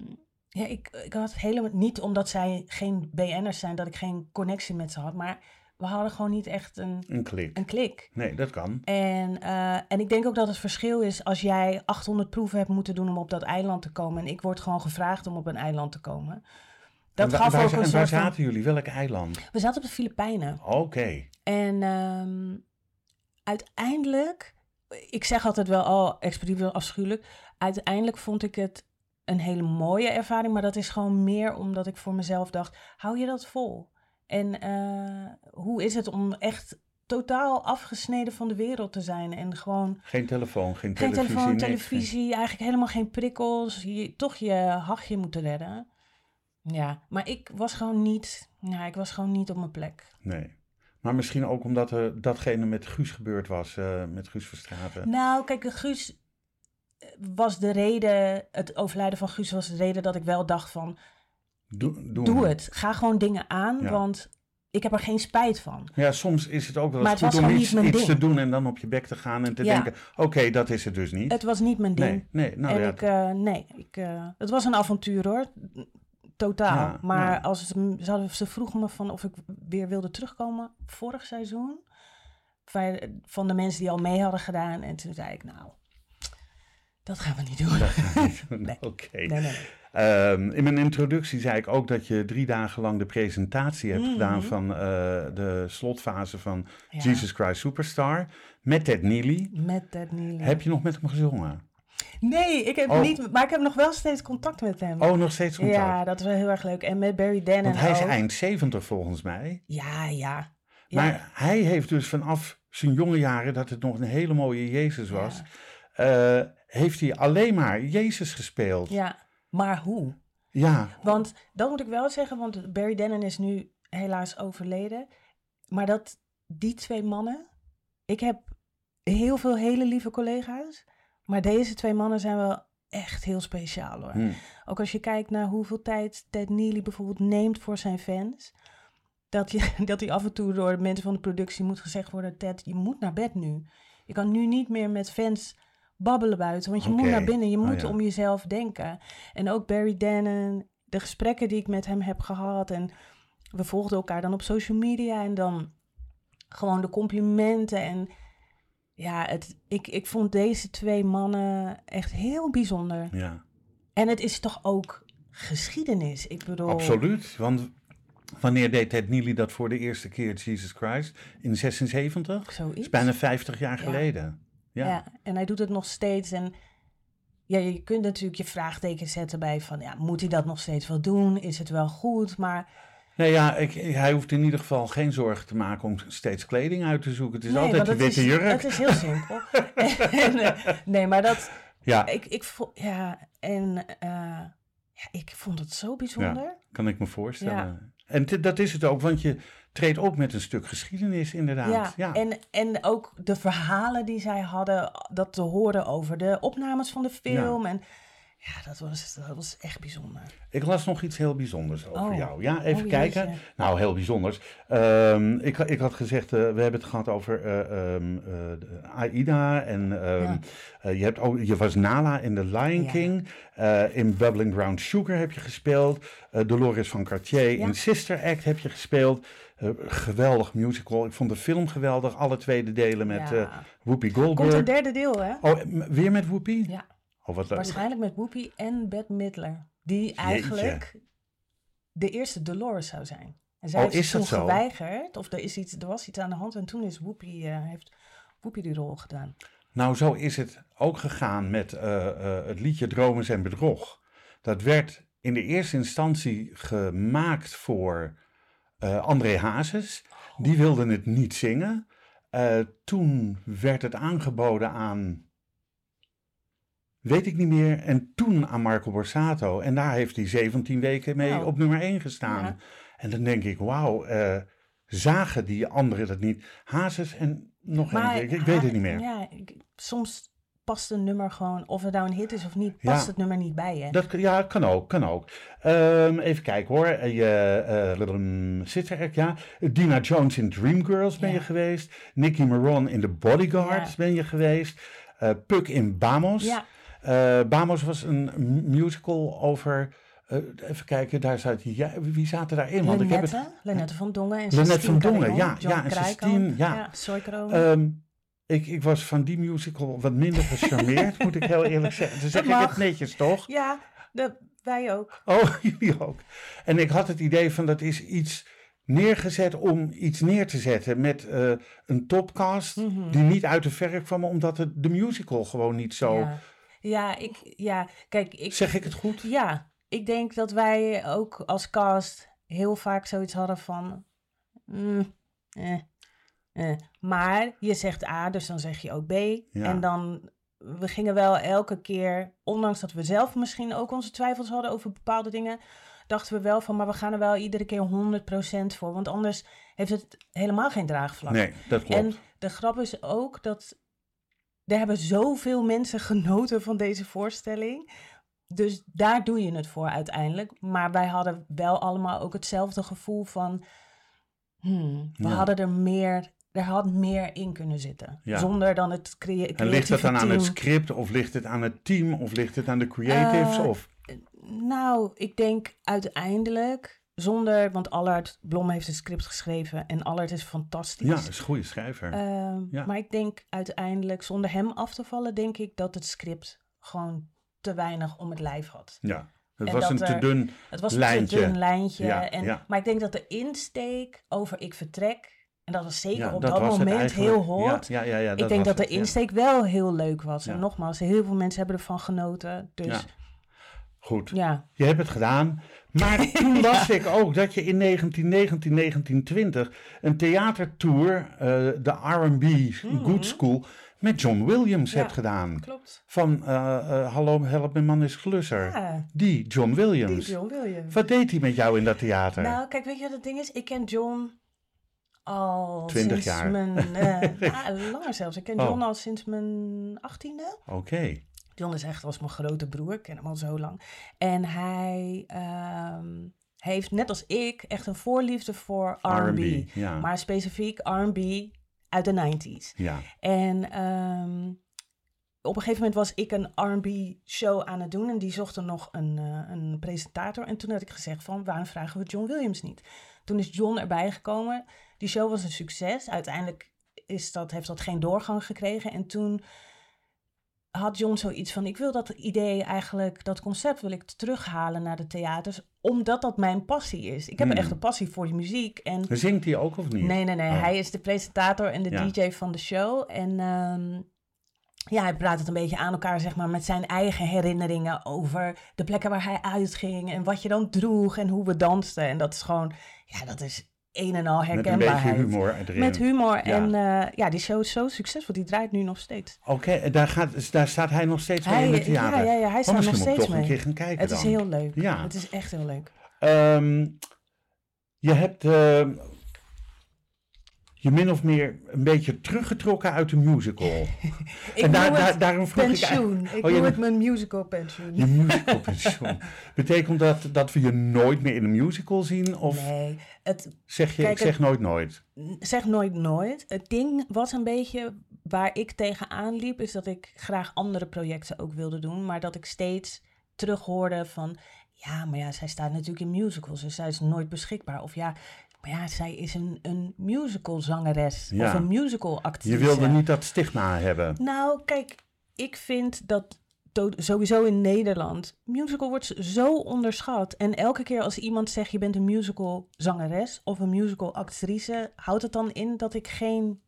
ja, ik, ik had helemaal niet omdat zij geen BN'ers zijn, dat ik geen connectie met ze had. Maar we hadden gewoon niet echt een, Een klik. een klik. Nee, dat kan. En, eh, en ik denk ook dat het verschil is als jij 800 proeven hebt moeten doen om op dat eiland te komen. En ik word gewoon gevraagd om op een eiland te komen. Dat en gaf waar, ook een en waar soort van... zaten jullie? Welk eiland? We zaten op de Filipijnen. Oké. En ehm, uiteindelijk, ik zeg altijd wel, oh, expeditief wel afschuwelijk. Uiteindelijk vond ik het een hele mooie ervaring, maar dat is gewoon meer omdat ik voor mezelf dacht, hou je dat vol? En eh, hoe is het om echt totaal afgesneden van de wereld te zijn en gewoon Geen telefoon, geen geen televisie. telefoon, niks. televisie, eigenlijk helemaal geen prikkels, je, toch je hachje moeten redden. Ja, maar ik was gewoon niet, ja, ik was gewoon niet op mijn plek. Nee. Maar misschien ook omdat er datgene met Guus gebeurd was, eh, met Guus Verstraten. Nou, kijk, Guus eh, was de reden, het overlijden van Guus was de reden dat ik wel dacht van, Doe, doe het. Ga gewoon dingen aan, Ja. want ik heb er geen spijt van. Ja, soms is het ook wel eens het goed om iets, iets te doen en dan op je bek te gaan en te Ja. denken, oké, dat is het dus niet. Het was niet mijn ding. nee, nee, nou en ja, ik, eh, nee, ik, eh, het was een avontuur hoor, totaal. Ja, maar ja. als ze, ze, vroegen me van of ik weer wilde terugkomen vorig seizoen. Van, de mensen die al mee hadden gedaan. En toen zei ik, nou, dat gaan we niet doen. [LAUGHS] Nee. [LAUGHS] Oké. Nee, nee, nee. Ehm, in mijn introductie zei ik ook dat je drie dagen lang de presentatie hebt Mhm. gedaan van eh, de slotfase van Ja. Jesus Christ Superstar met Ted Neely. Met Ted Neely. Heb je nog met hem gezongen? Nee, ik heb Oh. niet, maar ik heb nog wel steeds contact met hem. Oh, nog steeds contact? ja, dat is wel heel erg leuk. En met Barry Dennen Want hij is ook. eind 70 volgens mij. Ja, ja. ja. Maar hij heeft dus vanaf zijn jonge jaren, dat het nog een hele mooie Jezus was, eh, heeft hij alleen maar Jezus gespeeld. Ja. ja, maar hoe? Want dat moet ik wel zeggen, want Barry Dennen is nu helaas overleden. Maar dat die twee mannen, ik heb heel veel hele lieve collega's, maar deze twee mannen zijn wel echt heel speciaal hoor. Hm. Ook als je kijkt naar hoeveel tijd Ted Neely bijvoorbeeld neemt voor zijn fans. Dat, je, [LAUGHS] dat hij af en toe door de mensen van de productie moet gezegd worden: Ted, je moet naar bed nu. Je kan nu niet meer met fans babbelen buiten, want je moet naar binnen. Je Oh, moet ja. om jezelf denken. En ook Barry Dennen, de gesprekken die ik met hem heb gehad. En we volgden elkaar dan op social media en dan gewoon de complimenten. En ja, het, ik, ik vond deze twee mannen echt heel bijzonder. Ja, En het is toch ook geschiedenis. Ik bedoel, absoluut. Want wanneer deed Ted Neely dat voor de eerste keer, Jesus Christ? In 76? Dat zoiets. is bijna 50 jaar Ja. geleden. Ja. Ja. en hij doet het nog steeds. En ja, je kunt natuurlijk je vraagteken zetten bij van, ja, moet hij dat nog steeds wel doen? Is het wel goed? Maar Nee, ja, ik, hij hoeft in ieder geval geen zorgen te maken om steeds kleding uit te zoeken. Het is nee, altijd de witte is, jurk. Het is heel simpel. [LAUGHS] en, eh, nee, maar dat, Ja, ik, ik ja, en eh, ja, ik vond het zo bijzonder. kan ik me voorstellen. Ja. En dat is het ook, want je treedt ook met een stuk geschiedenis inderdaad. Ja, En, en ook de verhalen die zij hadden, dat te horen over de opnames van de film. En ja, dat was, dat was echt bijzonder. Ik las nog iets heel bijzonders over Oh. jou. Ja, even Oh, kijken. jeetje. Nou, heel bijzonders. Ehm, ik, ik had gezegd, eh, we hebben het gehad over eh, ehm, eh, Aida. En ehm, Ja. eh, je, hebt ook, je was Nala in The Lion Ja. King. In Bubbling Brown Sugar heb je gespeeld. Dolores van Cartier Ja. in Sister Act heb je gespeeld. geweldig musical. Ik vond de film geweldig. Alle tweede delen met Ja. Whoopi Komt Goldberg. een derde deel, hè? Oh, weer met Whoopi? Ja. Wat. Waarschijnlijk met Whoopi en Bette Midler. Die eigenlijk de eerste Dolores zou zijn. En zij Oh, heeft is toen zo? geweigerd. Of er, is iets, er was iets aan de hand. En toen is Whoopi, eh, heeft Whoopi die rol gedaan. Nou, zo is het ook gegaan met eh, eh, het liedje Dromen en Bedrog. Dat werd in de eerste instantie gemaakt voor André Hazes. Die wilde het niet zingen. Toen werd het aangeboden aan. Weet ik niet meer. En toen aan Marco Borsato. En daar heeft hij 17 weken mee Nou. op nummer 1 gestaan. Ja. En dan denk ik, wauw, eh, zagen die anderen dat niet? Hazes en nog één keer. Ik, ik weet het niet meer. Ja, ik- soms past een nummer gewoon, of het nou een hit is of niet, past Ja. het nummer niet bij je. Dat, ja, kan ook, kan ook. Ehm, even kijken hoor. Eh, Je um, zit er, ja. Dina Jones in Dreamgirls ben Ja. je geweest. Nicky Maron in The Bodyguard Ja. ben je geweest. Eh Puck in Bamos. Ja. Eh, Bamos was een musical over... eh, even kijken, daar zat ja, wie zaten daarin? Want ik heb het, Lenette, van Dongen en Lenette van Dongen, ja, John ja, en Sistine, ja. ja. Ehm, ik, ik was van die musical wat minder gecharmeerd, moet ik heel eerlijk zeggen. Dan zeg ik mag. het netjes, toch? ja, de, wij ook. Oh, [LAUGHS] jullie ook. En ik had het idee van dat is iets neergezet om iets neer te zetten met eh, een topcast Mhm. die niet uit de verf kwam omdat het de musical gewoon niet zo... Ja. Ja, ik, ja, kijk, ik, Zeg ik het goed? ja, ik denk dat wij ook als cast heel vaak zoiets hadden van, mm, eh, eh. maar je zegt A, dus dan zeg je ook B. En dan, we gingen wel elke keer, ondanks dat we zelf misschien ook onze twijfels hadden over bepaalde dingen, dachten we wel van, maar we gaan er wel iedere keer 100% voor, want anders heeft het helemaal geen draagvlak. Nee, dat klopt. En de grap is ook dat er hebben zoveel mensen genoten van deze voorstelling. Dus daar doe je het voor uiteindelijk. Maar wij hadden wel allemaal ook hetzelfde gevoel van... hmm, we Ja. hadden er meer... Er had meer in kunnen zitten. Ja. Zonder dan het crea en ligt het dan aan het script of ligt het aan het team of ligt het aan de creatives? Eh, of... Nou, ik denk uiteindelijk zonder... Want Allard Blom heeft het script geschreven en Allard is fantastisch. Ja, is een goede schrijver. Ehm, Ja. Maar ik denk uiteindelijk, zonder hem af te vallen, denk ik dat het script gewoon te weinig om het lijf had. ja, het en was een te dun... Het was Lijntje. een te dun lijntje. Ja, en, ja. Maar ik denk dat de insteek over ik vertrek, en dat was zeker Ja, op dat moment heel hot. Ja, ja, ik denk dat de insteek wel heel leuk was. En nogmaals, heel veel mensen hebben ervan genoten. Dus Goed. ja. Je hebt het gedaan. Maar [LAUGHS] toen las ik ook dat je in 1919, 1920 een theatertour, eh, de R&B Good School, met John Williams. Ja. hebt gedaan. klopt. Van eh, eh, Hallo, help, mijn man is glusser. Ja, Die John Williams. die John Williams. Wat deed hij met jou in dat theater? Nou, kijk, weet je wat het ding is? Ik ken John al 20 sinds jaar. mijn... [LAUGHS] langer zelfs. Ik ken Oh. John al sinds mijn achttiende. Oké. John is echt was mijn grote broer. Ik ken hem al zo lang. En hij ehm, heeft, net als ik, echt een voorliefde voor R&B. Ja. Maar specifiek R&B uit de 90s. Ja. En ehm, op een gegeven moment was ik een R&B show aan het doen en die zochten nog een, eh, een presentator. En toen had ik gezegd van, waarom vragen we John Williams niet? Toen is John erbij gekomen. Die show was een succes. Uiteindelijk is dat, heeft dat geen doorgang gekregen. En toen had John zoiets van, ik wil dat idee eigenlijk, dat concept wil ik terughalen naar de theaters, omdat dat mijn passie is. Ik heb Hmm. een echte passie voor die muziek. En Zingt hij ook of niet? Nee, nee, nee. Oh. Hij is de presentator en de Ja. DJ van de show. En ehm, ja, hij praat het een beetje aan elkaar, zeg maar, met zijn eigen herinneringen over de plekken waar hij uitging en wat je dan droeg en hoe we dansten. En dat is gewoon, ja, dat is een en al Met een herkenbaarheid. beetje humor erin. Met humor. Ja. En eh, ja, die show is zo succesvol. Die draait nu nog steeds. Oké, daar, gaat, daar staat hij nog steeds mee Hij, in het theater. ja, ja, ja, hij Oh, staat nog steeds toch een mee. keer gaan kijken Het is heel leuk. Ja. Het is echt heel leuk. Ehm, je hebt eh, je min of meer een beetje teruggetrokken uit de musical. [LAUGHS] Ik en daar, daar, daarom vroeg ik pensioen. eigenlijk- Ik Oh, je noem het mijn musical pensioen. Je [LAUGHS] musical pensioen. Betekent dat dat we je nooit meer in een musical zien? Of Nee, het, zeg je, Kijk, ik zeg nooit nooit? zeg nooit nooit. Het ding was een beetje waar ik tegenaan liep, is dat ik graag andere projecten ook wilde doen, maar dat ik steeds terug hoorde van, ja, maar ja, zij staat natuurlijk in musicals, dus zij is nooit beschikbaar. Of ja, Maar ja, zij is een, een musical zangeres Ja. of een musical actrice. Je wilde niet dat stigma hebben. Nou, kijk, ik vind dat sowieso in Nederland, musical wordt zo onderschat. En elke keer als iemand zegt je bent een musical zangeres of een musical actrice, houdt het dan in dat ik geen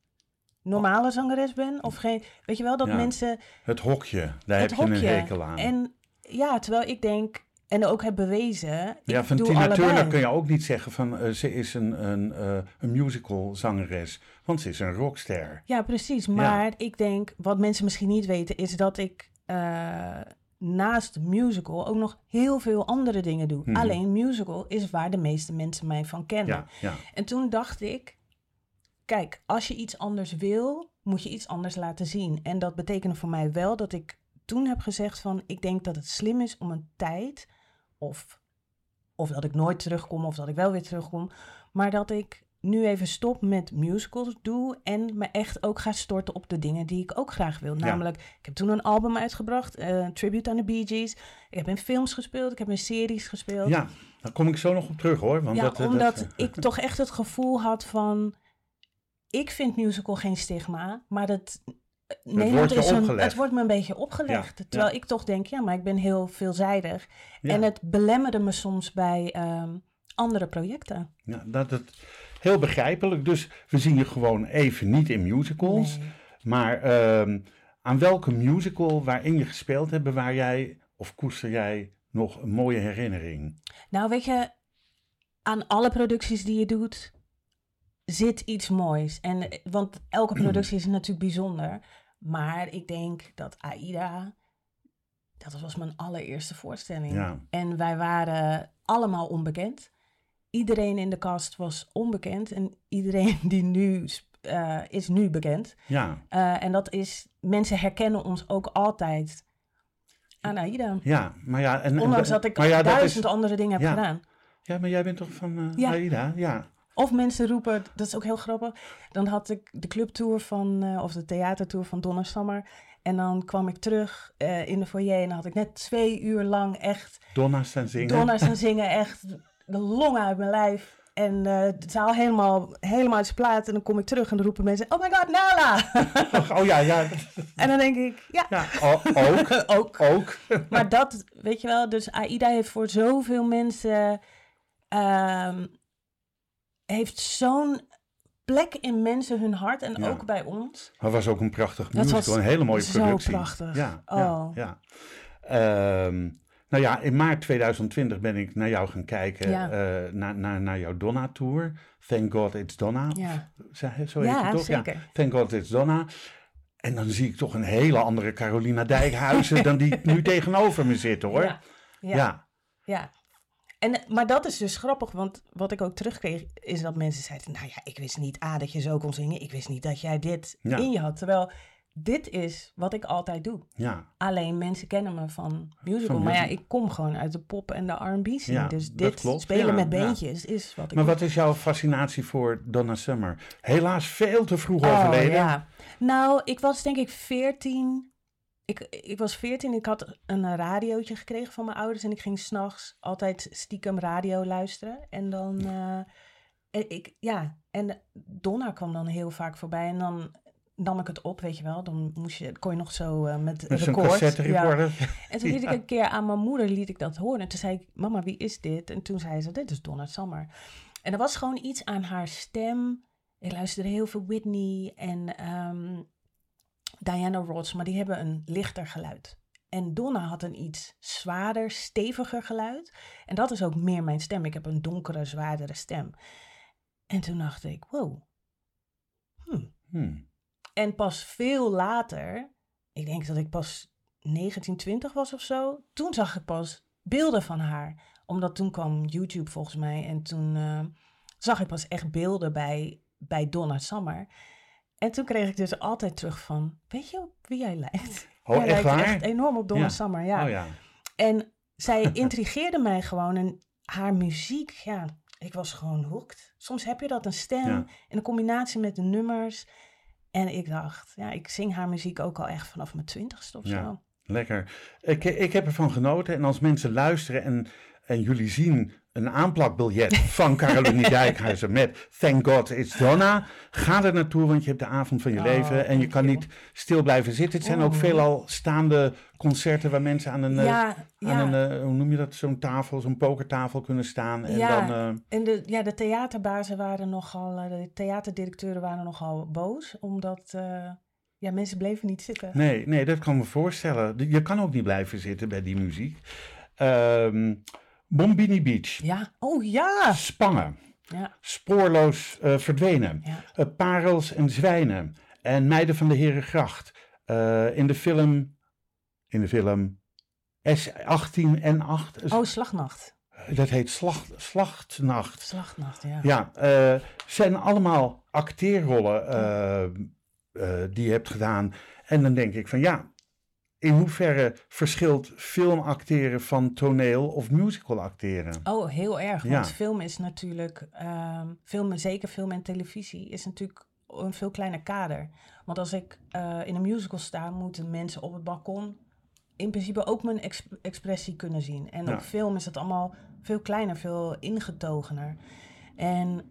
normale zangeres ben? Of geen, weet je wel, dat Ja. mensen Het hokje, daar het heb je hokje. een hekel aan. En ja, terwijl ik denk, en ook heb bewezen, ja, van Tina. Turner kun je ook niet zeggen van eh, ze is een, een, eh, een musical zangeres, want ze is een rockster. Ja, precies. Maar ik denk, wat mensen misschien niet weten, is dat ik eh, naast musical ook nog heel veel andere dingen doe. Mhm. Alleen musical is waar de meeste mensen mij van kennen. Ja, ja. En toen dacht ik, kijk, als je iets anders wil, moet je iets anders laten zien. En dat betekende voor mij wel dat ik toen heb gezegd van, ik denk dat het slim is om een tijd, of, of dat ik nooit terugkom, of dat ik wel weer terugkom, maar dat ik nu even stop met musicals doe en me echt ook ga storten op de dingen die ik ook graag wil. Ja. Namelijk, ik heb toen een album uitgebracht, eh, tribute aan de Bee Gees. Ik heb in films gespeeld, ik heb in series gespeeld. ja, daar kom ik zo nog op terug hoor. Want Ja, dat, eh, omdat dat, ik toch echt het gevoel had van... Ik vind musical geen stigma, maar dat... Nederland wordt je is een, het wordt me een beetje opgelegd. Ja, terwijl ja. ik toch denk, ja, maar ik ben heel veelzijdig. ja, En het belemmerde me soms bij ehm, andere projecten. ja, dat het heel begrijpelijk. Dus we zien je gewoon even niet in musicals. Nee. Maar ehm, aan welke musical waarin je gespeeld hebt, bewaar jij of koester jij nog een mooie herinnering? Nou, weet je, aan alle producties die je doet zit iets moois. En, eh, want elke productie is natuurlijk bijzonder. Maar ik denk dat AIDA, dat was mijn allereerste voorstelling. Ja. En wij waren allemaal onbekend. Iedereen in de cast was onbekend. En iedereen [LAUGHS] die nu eh, is nu bekend. Ja, Eh, en dat is, mensen herkennen ons ook altijd aan AIDA. ja, maar ja. En, Ondanks dat ik ja, dat duizend is, andere dingen heb ja. gedaan. ja, maar jij bent toch van eh. Aida? Ja. Of mensen roepen, dat is ook heel grappig. Dan had ik de clubtour van, eh, of de theatertour van Donna Summer. En dan kwam ik terug eh, in de foyer en dan had ik net twee uur lang echt Donna staan zingen. Donna staan [LAUGHS] zingen. Echt de longen uit mijn lijf. En eh, de zaal helemaal, helemaal uit zijn plaat. En dan kom ik terug en dan roepen mensen, oh my god, Nala! [LAUGHS] Oh ja, ja. en dan denk ik, ja, ook. [LAUGHS] ook. ook. Maar dat, weet je wel, dus AIDA heeft voor zoveel mensen, ehm, heeft zo'n plek in mensen hun hart en Ja. ook bij ons. Maar het was ook een prachtig Dat musical, was een hele mooie zo productie. prachtig. Ja, Oh. ja, ja. Ehm, nou ja, in maart 2020 ben ik naar jou gaan kijken, Ja. eh, naar, naar, naar jouw Donna-tour. Thank God It's Donna. Ja, Zo zo heet ja het toch? zeker. Thank God It's Donna. En dan zie ik toch een hele andere Carolina Dijkhuizen dan die [LAUGHS] nu tegenover me zit hoor. Ja, ja, ja. En, maar dat is dus grappig, want wat ik ook terugkreeg is dat mensen zeiden, nou ja, ik wist niet A, dat je zo kon zingen. Ik wist niet dat jij dit Ja. in je had. Terwijl dit is wat ik altijd doe. ja. Alleen mensen kennen me van musical. Van maar ja, ik kom gewoon uit de pop en de R&B scene. Ja, dus dit klopt. spelen Ja, met beentjes is wat ik Maar doe. wat is jouw fascinatie voor Donna Summer? Helaas veel te vroeg Oh, overleden. ja. Nou, ik was denk ik 14. Ik, ik was 14. Ik had een radiootje gekregen van mijn ouders. En ik ging s'nachts altijd stiekem radio luisteren. En dan. eh, ik, ja, en Donna kwam dan heel vaak voorbij. En dan nam ik het op, weet je wel. Dan moest je, kon je nog zo eh, met, Met record. Ja. En toen liet ik [LAUGHS] een keer aan mijn moeder liet ik dat horen. En toen zei ik, mama, wie is dit? En toen zei ze, dit is Donna Summer. En er was gewoon iets aan haar stem. Ik luisterde heel veel Whitney en ehm, Diana Ross, maar die hebben een lichter geluid. En Donna had een iets zwaarder, steviger geluid. En dat is ook meer mijn stem. Ik heb een donkere, zwaardere stem. En toen dacht ik, wow. Hmm. Hmm. En pas veel later, ik denk dat ik pas 19, 20 was of zo, toen zag ik pas beelden van haar. Omdat toen kwam YouTube volgens mij en toen eh, zag ik pas echt beelden bij, bij Donna Summer. En toen kreeg ik dus altijd terug van, weet je op wie jij lijkt? Oh, jij echt lijkt waar? echt enorm op Donna Ja. Summer, ja. Oh ja. En zij [LAUGHS] intrigeerde mij gewoon en haar muziek, ja, ik was gewoon hooked. Soms heb je dat, een stem Ja. in een combinatie met de nummers. En ik dacht, ja, ik zing haar muziek ook al echt vanaf mijn twintigste of Ja. zo. Lekker. Ik, ik heb ervan genoten. En als mensen luisteren en, en jullie zien een aanplakbiljet van Caroline [LAUGHS] Dijkhuizen met Thank God It's Donna. Ga er naartoe, want je hebt de avond van je Oh, leven en je kan niet stil blijven zitten. Het zijn ook Oh. veelal staande concerten waar mensen aan een, eh, ja, aan ja. een eh, hoe noem je dat, zo'n tafel, zo'n pokertafel kunnen staan. En Ja. dan, eh, En de, ja, de theaterbazen waren nogal, de theaterdirecteuren waren nogal boos, omdat ja, mensen bleven niet zitten. nee, nee, dat kan me voorstellen. Je kan ook niet blijven zitten bij die muziek. Ehm Bombini Beach, Ja, oh ja! Spangen, Ja, spoorloos eh, verdwenen. ja. Eh, Parels en Zwijnen en Meiden van de Herengracht. Eh in de film, in de film S18 en 8. Oh, Slagnacht. Dat heet Slacht, Slachtnacht. Slagnacht, ja. Ja, zijn allemaal acteerrollen die je hebt gedaan. En dan denk ik van ja, in hoeverre verschilt filmacteren van toneel of musical acteren? Oh, heel erg. Ja. Want film is natuurlijk, ehm film, zeker film en televisie, is natuurlijk een veel kleiner kader. Want als ik eh, in een musical sta, moeten mensen op het balkon in principe ook mijn ex- expressie kunnen zien. En Ja. op film is het allemaal veel kleiner, veel ingetogener. En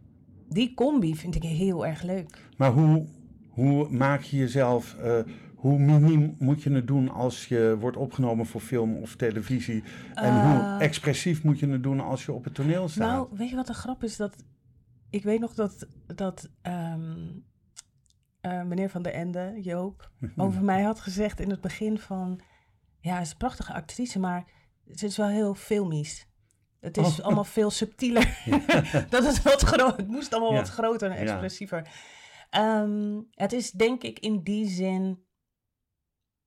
die combi vind ik heel erg leuk. Maar hoe, hoe maak je jezelf, eh, hoe miniem moet je het doen als je wordt opgenomen voor film of televisie? En hoe Eh. expressief moet je het doen als je op het toneel staat? Nou, weet je wat de grap is? Dat, ik weet nog dat, dat eh, meneer Van der Ende, Joop, [LAUGHS] over mij had gezegd in het begin van... Ja, ze is een prachtige actrice, maar ze is wel heel filmisch. Het is Oh. allemaal veel subtieler. [LAUGHS] [LAUGHS] dat is wat groot. Het moest allemaal Ja. wat groter en Ja. expressiever. Ehm, het is denk ik in die zin...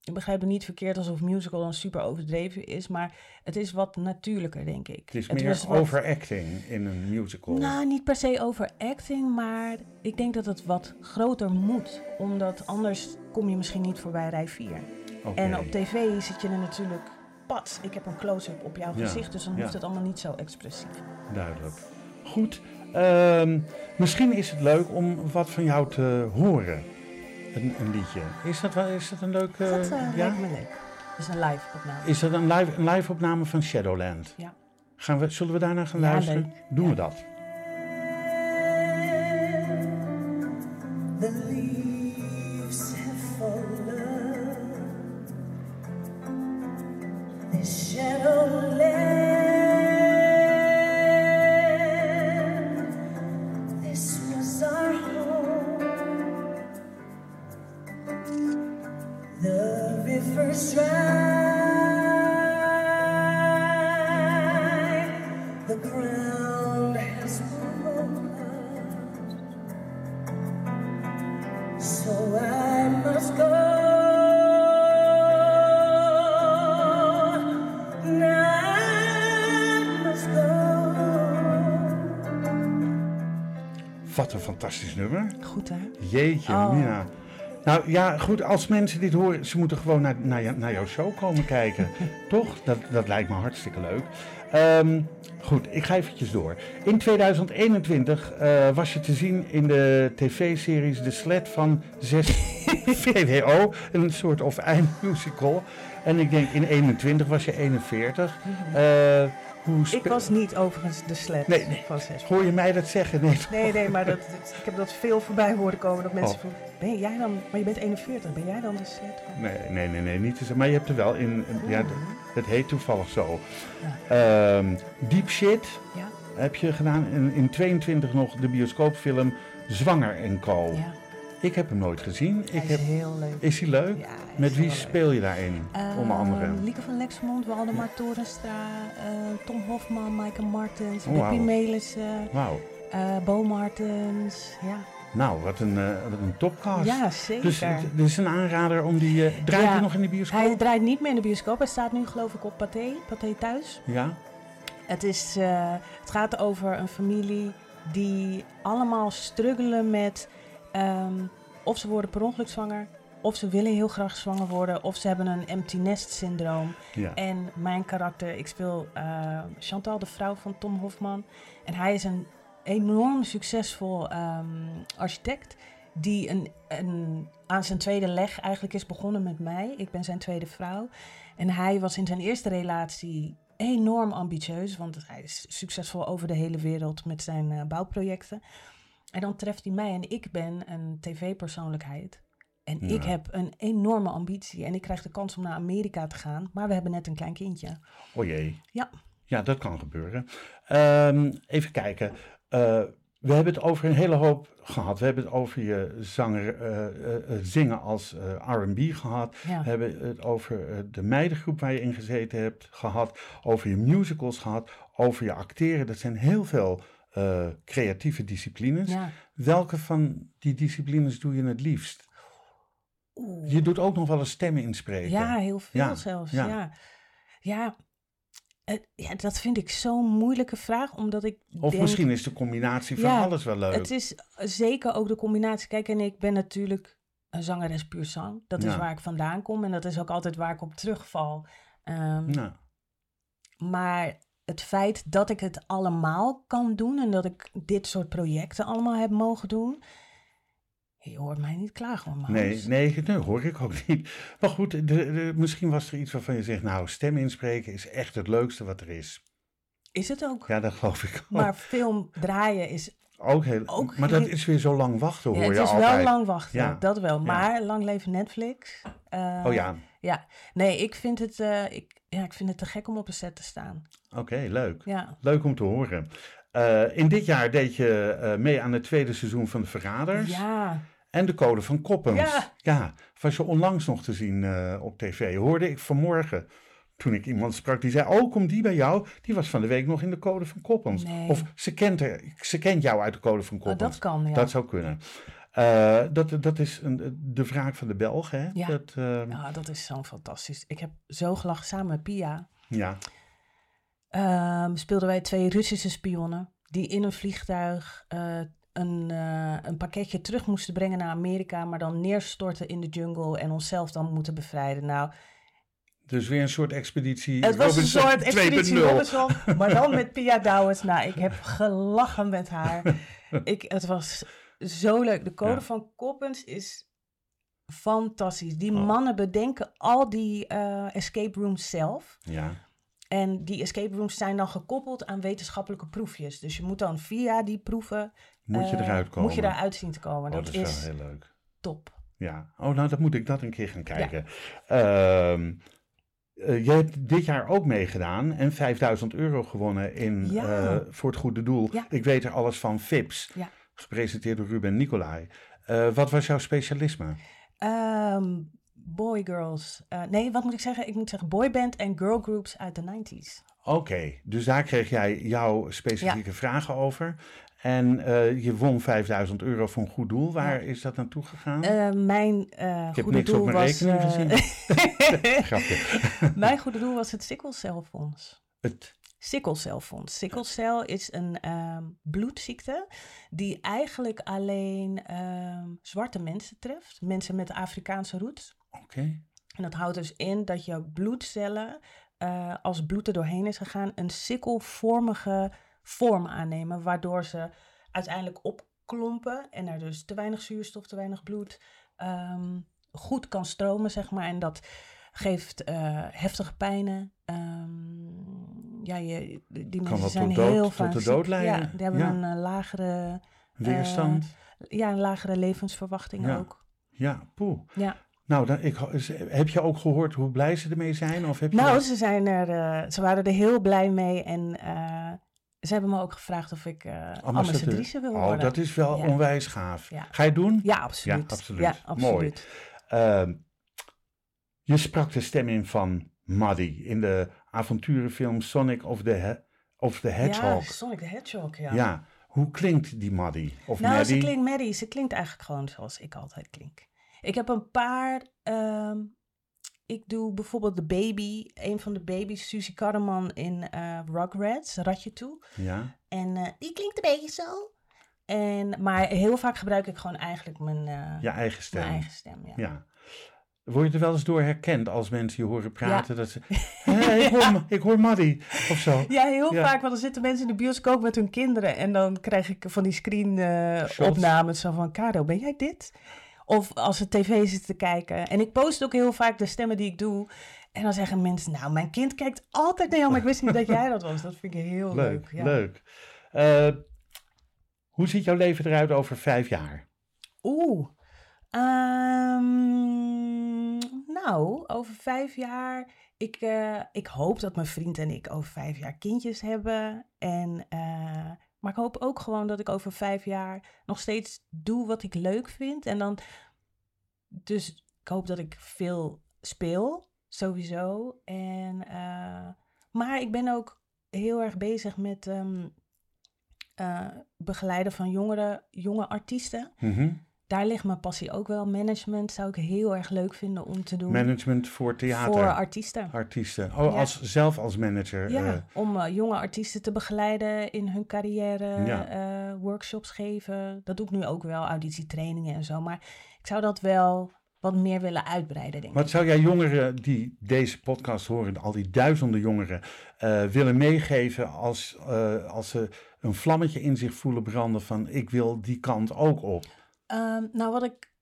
Ik begrijp het niet verkeerd alsof musical dan super overdreven is, maar het is wat natuurlijker, denk ik. het is meer wat- overacting in een musical. nou, niet per se over acting, maar ik denk dat het wat groter moet. Omdat anders kom je misschien niet voorbij rij 4. Oké. En op tv zit je er natuurlijk, pat, ik heb een close-up op jouw Ja, gezicht, dus dan ja. hoeft het allemaal niet zo expressief. Duidelijk. Goed. ehm, misschien is het leuk om wat van jou te horen. Een, een liedje. Is dat, wel, is dat een leuk... eh, dat eh, ja? lijkt me leuk. Dat is een live opname. Is dat een live, een live opname van Shadowland? Ja. Gaan we, zullen we daarna gaan Ja, luisteren? leuk. Doen Ja. we dat. Fantastisch nummer. Goed hè? Jeetje, Oh. Mina. Nou ja, goed, als mensen dit horen, ze moeten gewoon naar, naar, jouw show komen kijken. [LAUGHS] Toch? Dat, dat lijkt me hartstikke leuk. Ehm, goed, ik ga eventjes door. In 2021 eh, was je te zien in de tv-series De Sled van 6 [LAUGHS] VWO. Een soort of eindmusical. En ik denk in 21 was je 41. Eh, hoe Ik was niet overigens de Nee, nee. van zes. Hoor je mij dat zeggen? Nee? Nee, nee, maar dat, dat- ik heb dat veel voorbij horen komen. Dat mensen Oh. vroegen, ben jij dan, maar je bent 41, ben jij dan de sled van? Nee, nee, nee, nee, niet te zeggen. Maar je hebt er wel in. in- ja, Oeh. d- het heet toevallig zo. Ehm, Deep Shit Ja, heb je gedaan. En in 22 nog de bioscoopfilm Zwanger en Co. ja. Ik heb hem nooit gezien. Hij Ik is heb, heel leuk. is hij leuk? Ja, hij Met wie speel je daarin? onder andere. Lieke van Lexmond, Waldemar Torenstra, eh, Tom Hofman, Maaike Martens, Oh, Bippie. Melissen, Wauw. eh Bo Martens. Ja, Nou, wat een, eh, wat een topcast. ja zeker. Dus het is een aanrader om die... eh, draait Ja, hij nog in de bioscoop? Hij draait niet meer in de bioscoop. Hij staat nu geloof ik op Pathé, Pathé thuis. Ja? Het, is, eh, het gaat over een familie die allemaal struggelen met ehm, of ze worden per ongeluk zwanger, of ze willen heel graag zwanger worden, of ze hebben een empty nest syndroom. Ja. En mijn karakter, ik speel eh, Chantal, de vrouw van Tom Hofman. En hij is een enorm succesvol ehm, architect die een, een, aan zijn tweede leg eigenlijk is begonnen met mij. Ik ben zijn tweede vrouw. En hij was in zijn eerste relatie enorm ambitieus, want hij is succesvol over de hele wereld met zijn eh, bouwprojecten. En dan treft hij mij en ik ben een tv-persoonlijkheid. En ik heb een enorme ambitie en ik krijg de kans om naar Amerika te gaan. Maar we hebben net een klein kindje. O jee. Ja, Ja, dat kan gebeuren. Ehm, even kijken. Eh, we hebben het over een hele hoop gehad. We hebben het over je zanger, eh, eh, zingen als R&B gehad. Ja. We hebben het over de meidengroep waar je in gezeten hebt gehad. Over je musicals gehad. Over je acteren. Dat zijn heel veel eh, creatieve disciplines. ja. Welke van die disciplines doe je het liefst? Oeh. Je doet ook nog wel eens stemmen inspreken. Ja, heel veel Ja, zelfs. ja. Ja, ja. ja, dat vind ik zo'n moeilijke vraag, omdat ik Of denk... misschien is de combinatie van Ja, alles wel leuk. Het is zeker ook de combinatie. Kijk, en ik ben natuurlijk een zangeres puur zang. Dat is waar ik vandaan kom en dat is ook altijd waar ik op terugval. Ehm, Maar het feit dat ik het allemaal kan doen en dat ik dit soort projecten allemaal heb mogen doen... Je hoort mij niet klagen, hoor, Nee, nee, nee, hoor ik ook niet. Maar goed, de, de- misschien was er iets waarvan je zegt, nou, stem inspreken is echt het leukste wat er is. Is het ook. Ja, dat geloof ik ook. Maar film draaien is ook heel, ook maar dat is weer zo lang wachten, hoor Ja, het je is altijd. wel lang wachten, Ja. dat wel. Ja. Maar lang leven Netflix. Eh, Oh ja, Ja, nee, ik vind, het, eh, ik, ja, ik vind het te gek om op een set te staan. oké, leuk. Ja, Leuk om te horen. Eh, in dit jaar deed je eh, mee aan het tweede seizoen van De Verraders. ja, En de Code van Koppens. Ja. ja was je onlangs nog te zien eh, op tv. Hoorde ik vanmorgen, toen ik iemand sprak, die zei, oh, komt die bij jou? Die was van de week nog in de Code van Koppens. Nee. Of ze kent, er, ze kent jou uit de Code van Oh, Koppens. dat kan, ja. Dat zou kunnen. Eh, dat, dat is een, de wraak van de Belgen, hè? Ja. Dat, eh, Ja, dat is zo fantastisch. Ik heb zo gelachen samen met Pia. ja. Ehm, speelden wij twee Russische spionnen die in een vliegtuig eh, een, eh, een pakketje terug moesten brengen naar Amerika, maar dan neerstorten in de jungle en onszelf dan moeten bevrijden. Nou, Dus weer een soort expeditie. Het was een soort expeditie 2.0. Robinson, maar dan met [LAUGHS] Pia Douwens. Nou, ik heb gelachen met haar. [LAUGHS] Ik, het was zo leuk. De code Ja. van Koppens is fantastisch. Die Oh. mannen bedenken al die eh, escape rooms zelf. Ja, En die escape rooms zijn dan gekoppeld aan wetenschappelijke proefjes. Dus je moet dan via die proeven... moet je eh, eruit komen. Moet je daaruit zien te komen. Oh, dat, dat is, heel leuk. top. Ja, oh, nou, dan moet ik dat een keer gaan kijken. Ehm eh, jij hebt dit jaar ook meegedaan en 5000 euro gewonnen in, Ja. voor het goede doel. Ja. Ik weet er alles van FIPS, Ja. Gepresenteerd door Ruben Nicolai. Eh, wat was jouw specialisme? Ehm, boy girls. Eh, nee, wat moet ik zeggen? Ik moet zeggen boyband en girl groups uit de 90s. Oké, dus daar kreeg jij jouw specifieke vragen over. En eh, je won 5000 euro voor een goed doel. Waar is dat naartoe gegaan? Eh, mijn eh ik heb goede niks doel op mijn was. rekening gezien. [LAUGHS] Grapje. mijn goede doel was het sikkelcelfonds. Het, Sikkelcelfonds. Sikkelcel is een ehm, bloedziekte die eigenlijk alleen ehm, zwarte mensen treft. Mensen met Afrikaanse roots. Oké, En dat houdt dus in dat je bloedcellen, eh, als bloed er doorheen is gegaan, een sikkelvormige vorm aannemen. Waardoor ze uiteindelijk opklompen en er dus te weinig zuurstof, te weinig bloed ehm, goed kan stromen, zeg maar. En dat geeft eh, heftige pijnen. Ja, je, die mensen zijn tot dood- heel tot vaak de ziek. dood leiden. Ja, die hebben Ja. een eh, lagere, weerstand. ja, een lagere levensverwachting Ja. ook. ja, poeh. Ja. Nou, dan, ik, heb je ook gehoord hoe blij ze ermee zijn? Of heb je Nou, ze, zijn er, eh, ze waren er heel blij mee en eh, ze hebben me ook gevraagd of ik eh ambassadrice wil worden. Oh, dat is wel Ja. onwijs gaaf. Ja. Ga je het doen? Ja, absoluut. Ja, absoluut. Ja, absoluut. Mooi. Ehm, je sprak de stem in van Maddie in de avonturenfilm Sonic of the, He- of the Ja, Hedgehog. Sonic the Hedgehog, ja. Ja. hoe klinkt die Maddie? Of nou, Maddie? ze klinkt Maddie. Ze klinkt eigenlijk gewoon zoals ik altijd klink. Ik heb een paar... ehm, ik doe bijvoorbeeld de baby, een van de baby's, Suzy Karreman in eh Rugrats, Ratje Toe. Ja, En eh, die klinkt een beetje zo. En, maar heel vaak gebruik ik gewoon eigenlijk mijn, je eigen stem. mijn eigen stem. Ja. Ja. Word je er wel eens door herkend als mensen je horen praten? Dat ze, Hé, ik, hoor, ik hoor Maddie of zo. Ja, heel Ja. vaak, want dan zitten mensen in de bioscoop met hun kinderen en dan krijg ik van die screen eh, zo van, Caro, ben jij dit? Of als ze tv zitten te kijken. En ik post ook heel vaak de stemmen die ik doe. En dan zeggen mensen, nou, mijn kind kijkt altijd naar jou, maar ik wist niet dat jij dat was. Dat vind ik heel leuk. Leuk, ja. leuk. Eh, hoe ziet jouw leven eruit over vijf jaar? Oeh. Ehm, nou, over vijf jaar. Ik, eh, ik hoop dat mijn vriend en ik over vijf jaar kindjes hebben. En, eh, maar ik hoop ook gewoon dat ik over vijf jaar nog steeds doe wat ik leuk vind. En dan. Dus ik hoop dat ik veel speel, sowieso. En, eh, maar ik ben ook heel erg bezig met eh, begeleiden van jongeren, jonge artiesten Mhm. Daar ligt mijn passie ook wel. Management zou ik heel erg leuk vinden om te doen. Management voor theater. Voor artiesten. artiesten. Oh, Ja. als, zelf als manager. Ja, eh, om eh, jonge artiesten te begeleiden in hun carrière, Ja. eh, workshops geven. Dat doe ik nu ook wel, auditietrainingen en zo. Maar ik zou dat wel wat meer willen uitbreiden, denk ik. Wat zou jij jongeren die deze podcast horen, al die duizenden jongeren, willen meegeven als, als ze een vlammetje in zich voelen branden van ik wil die kant ook op? Ehm, nou, wat ik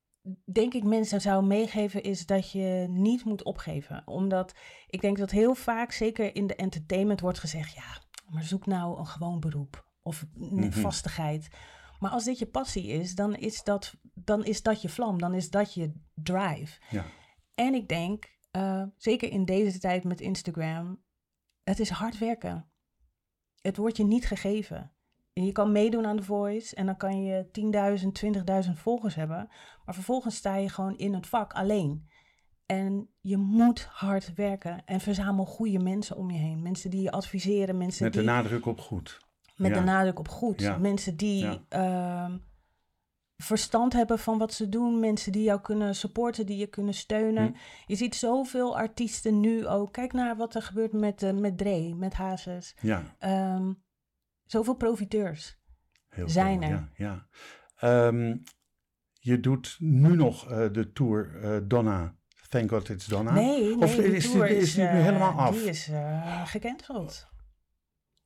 denk ik mensen zou meegeven is dat je niet moet opgeven. Omdat ik denk dat heel vaak, zeker in de entertainment, wordt gezegd: ja, maar zoek nou een gewoon beroep of Mhm. vastigheid. Maar als dit je passie is, dan is dat, dan is dat je vlam, dan is dat je drive. Ja. En ik denk, eh, zeker in deze tijd met Instagram, het is hard werken. Het wordt je niet gegeven. Je kan meedoen aan The Voice en dan kan je 10.000, 20.000 volgers hebben. Maar vervolgens sta je gewoon in het vak alleen. En je moet hard werken en verzamel goede mensen om je heen. Mensen die je adviseren, mensen Met de die nadruk op goed. met Ja. de nadruk op goed. Ja. Mensen die Ja. ehm, verstand hebben van wat ze doen. Mensen die jou kunnen supporten, die je kunnen steunen. Hm. Je ziet zoveel artiesten nu ook. Kijk naar wat er gebeurt met, eh, met Dre, met Hazes. Ja, Ehm, zoveel profiteurs. heel Zijn veel, er. Ja, ja. Ehm, je doet nu nog eh, de tour eh, Donna. Thank God It's Donna. Nee, Of is die- is die nu eh, helemaal af? Die is gecanceld.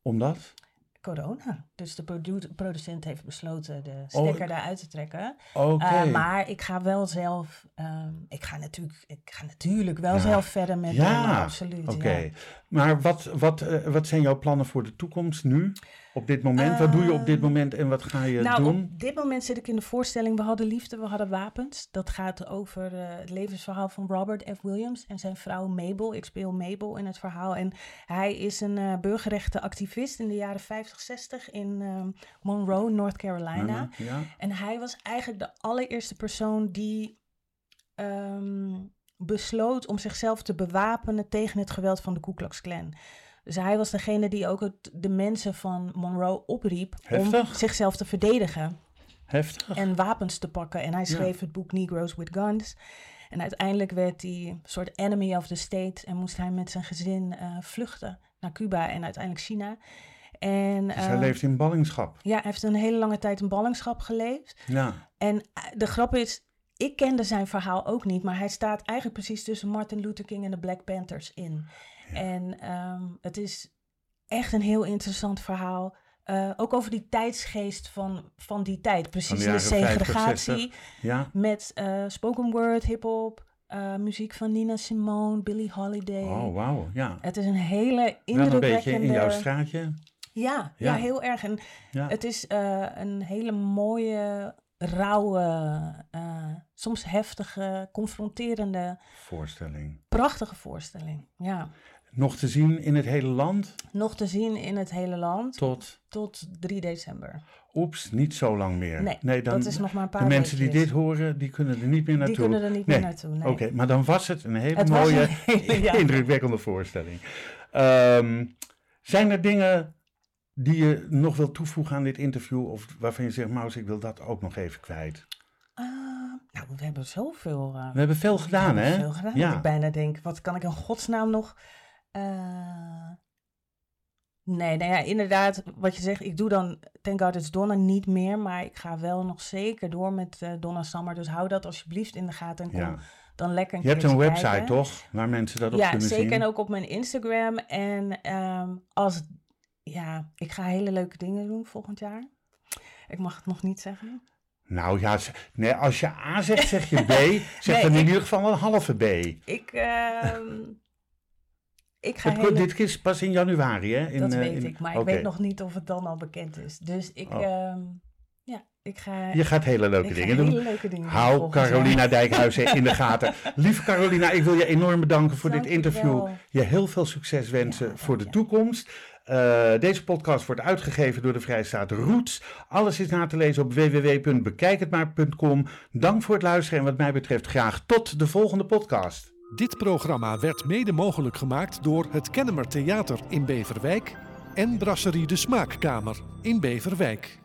Omdat? Corona. Dus de produ- producent heeft besloten de Oh, stekker daaruit te trekken. Oké. Eh, maar ik ga wel zelf, ehm, ik, ga natuurlijk, ik ga natuurlijk wel Ja. zelf verder met Ja, Donna, absoluut. Oké, ja. maar wat, wat, wat zijn jouw plannen voor de toekomst nu? Op dit moment? wat doe je op dit Ehm, moment en wat ga je Nou, doen? op dit moment zit ik in de voorstelling We hadden liefde, we hadden wapens. Dat gaat over eh, het levensverhaal van Robert F. Williams en zijn vrouw Mabel. Ik speel Mabel in het verhaal. En hij is een eh burgerrechtenactivist in de jaren 50, 60 in ehm, Monroe, North Carolina. Ja? En hij was eigenlijk de allereerste persoon die ehm, besloot om zichzelf te bewapenen tegen het geweld van de Ku Klux Klan. Dus hij was degene die ook het, de mensen van Monroe opriep om zichzelf te verdedigen Heftig? en wapens te pakken. En hij schreef het boek Negroes with Guns. En uiteindelijk werd hij een soort enemy of the state en moest hij met zijn gezin eh, vluchten naar Cuba en uiteindelijk China. En dus hij eh, leeft in ballingschap. ja, hij heeft een hele lange tijd in ballingschap geleefd. Ja, En eh, de grap is, ik kende zijn verhaal ook niet, maar hij staat eigenlijk precies tussen Martin Luther King en de Black Panthers in. En ehm, het is echt een heel interessant verhaal. Eh, ook over die tijdsgeest van, van die tijd. Precies de de, jaren 50, segregatie 60. ja. met eh, spoken word, hip-hop, eh, muziek van Nina Simone, Billie Holiday. Oh, wauw, ja. Het is een hele Wel een indrukwekkende... beetje in jouw straatje. Ja, Ja. ja. heel erg. En Ja. het is een hele mooie, rauwe, eh, soms heftige, confronterende, Voorstelling. prachtige voorstelling. Ja. Nog te zien in het hele land Nog te zien in het hele land tot, tot 3 december. oeps, niet zo lang meer. Nee, dan, dat is nog maar een paar De mensen die dit horen, die kunnen er niet meer naartoe. Die kunnen er niet Nee. meer naartoe. Nee. Oké, maar dan was het een hele Het mooie, een hele- ja. [LAUGHS] indrukwekkende voorstelling. Ehm, zijn er dingen die je nog wil toevoegen aan dit interview? Of waarvan je zegt, Maus, ik wil dat ook nog even kwijt? Nou, we hebben zoveel, eh, We hebben veel gedaan, we hebben hè? veel gedaan. Ja. Ik bijna denk, wat kan ik in godsnaam nog... eh, Nee, nou ja, inderdaad, wat je zegt, ik doe dan Thank God It's Donna niet meer, maar ik ga wel nog zeker door met eh, Donna Summer. Dus hou dat alsjeblieft in de gaten en kom Ja. dan lekker een Je hebt een website, kijken. toch? Waar mensen dat op Ja, kunnen zeker zien. en ook op mijn Instagram. En ehm, als, ja, ik ga hele leuke dingen doen volgend jaar. Ik mag het nog niet zeggen. Nou ja, nee, als je A zegt, zeg je B. [LAUGHS] Zeg Nee, dan in ik- ieder geval een halve B. Ik, ehm, ik ga Het, hele- Dit is pas in januari, hè? In, dat eh, weet in- ik, maar ik weet nog niet of het dan al bekend is. Dus ik, Oh. ehm, ja, ik ga, Je gaat hele leuke dingen hele doen. leuke dingen doen Hou jaar. Carolina Dijkhuizen in de gaten. [LAUGHS] Lieve Carolina, ik wil je enorm bedanken voor dit Dank je interview. wel. Je heel veel succes wensen Ja, voor de je. toekomst. Eh, deze podcast wordt uitgegeven door de Vrijstaat Roots. Alles is na te lezen op www.bekijkhetmaar.com. Dank voor het luisteren en wat mij betreft graag tot de volgende podcast. Dit programma werd mede mogelijk gemaakt door het Kennemer Theater in Beverwijk en Brasserie de Smaakkamer in Beverwijk.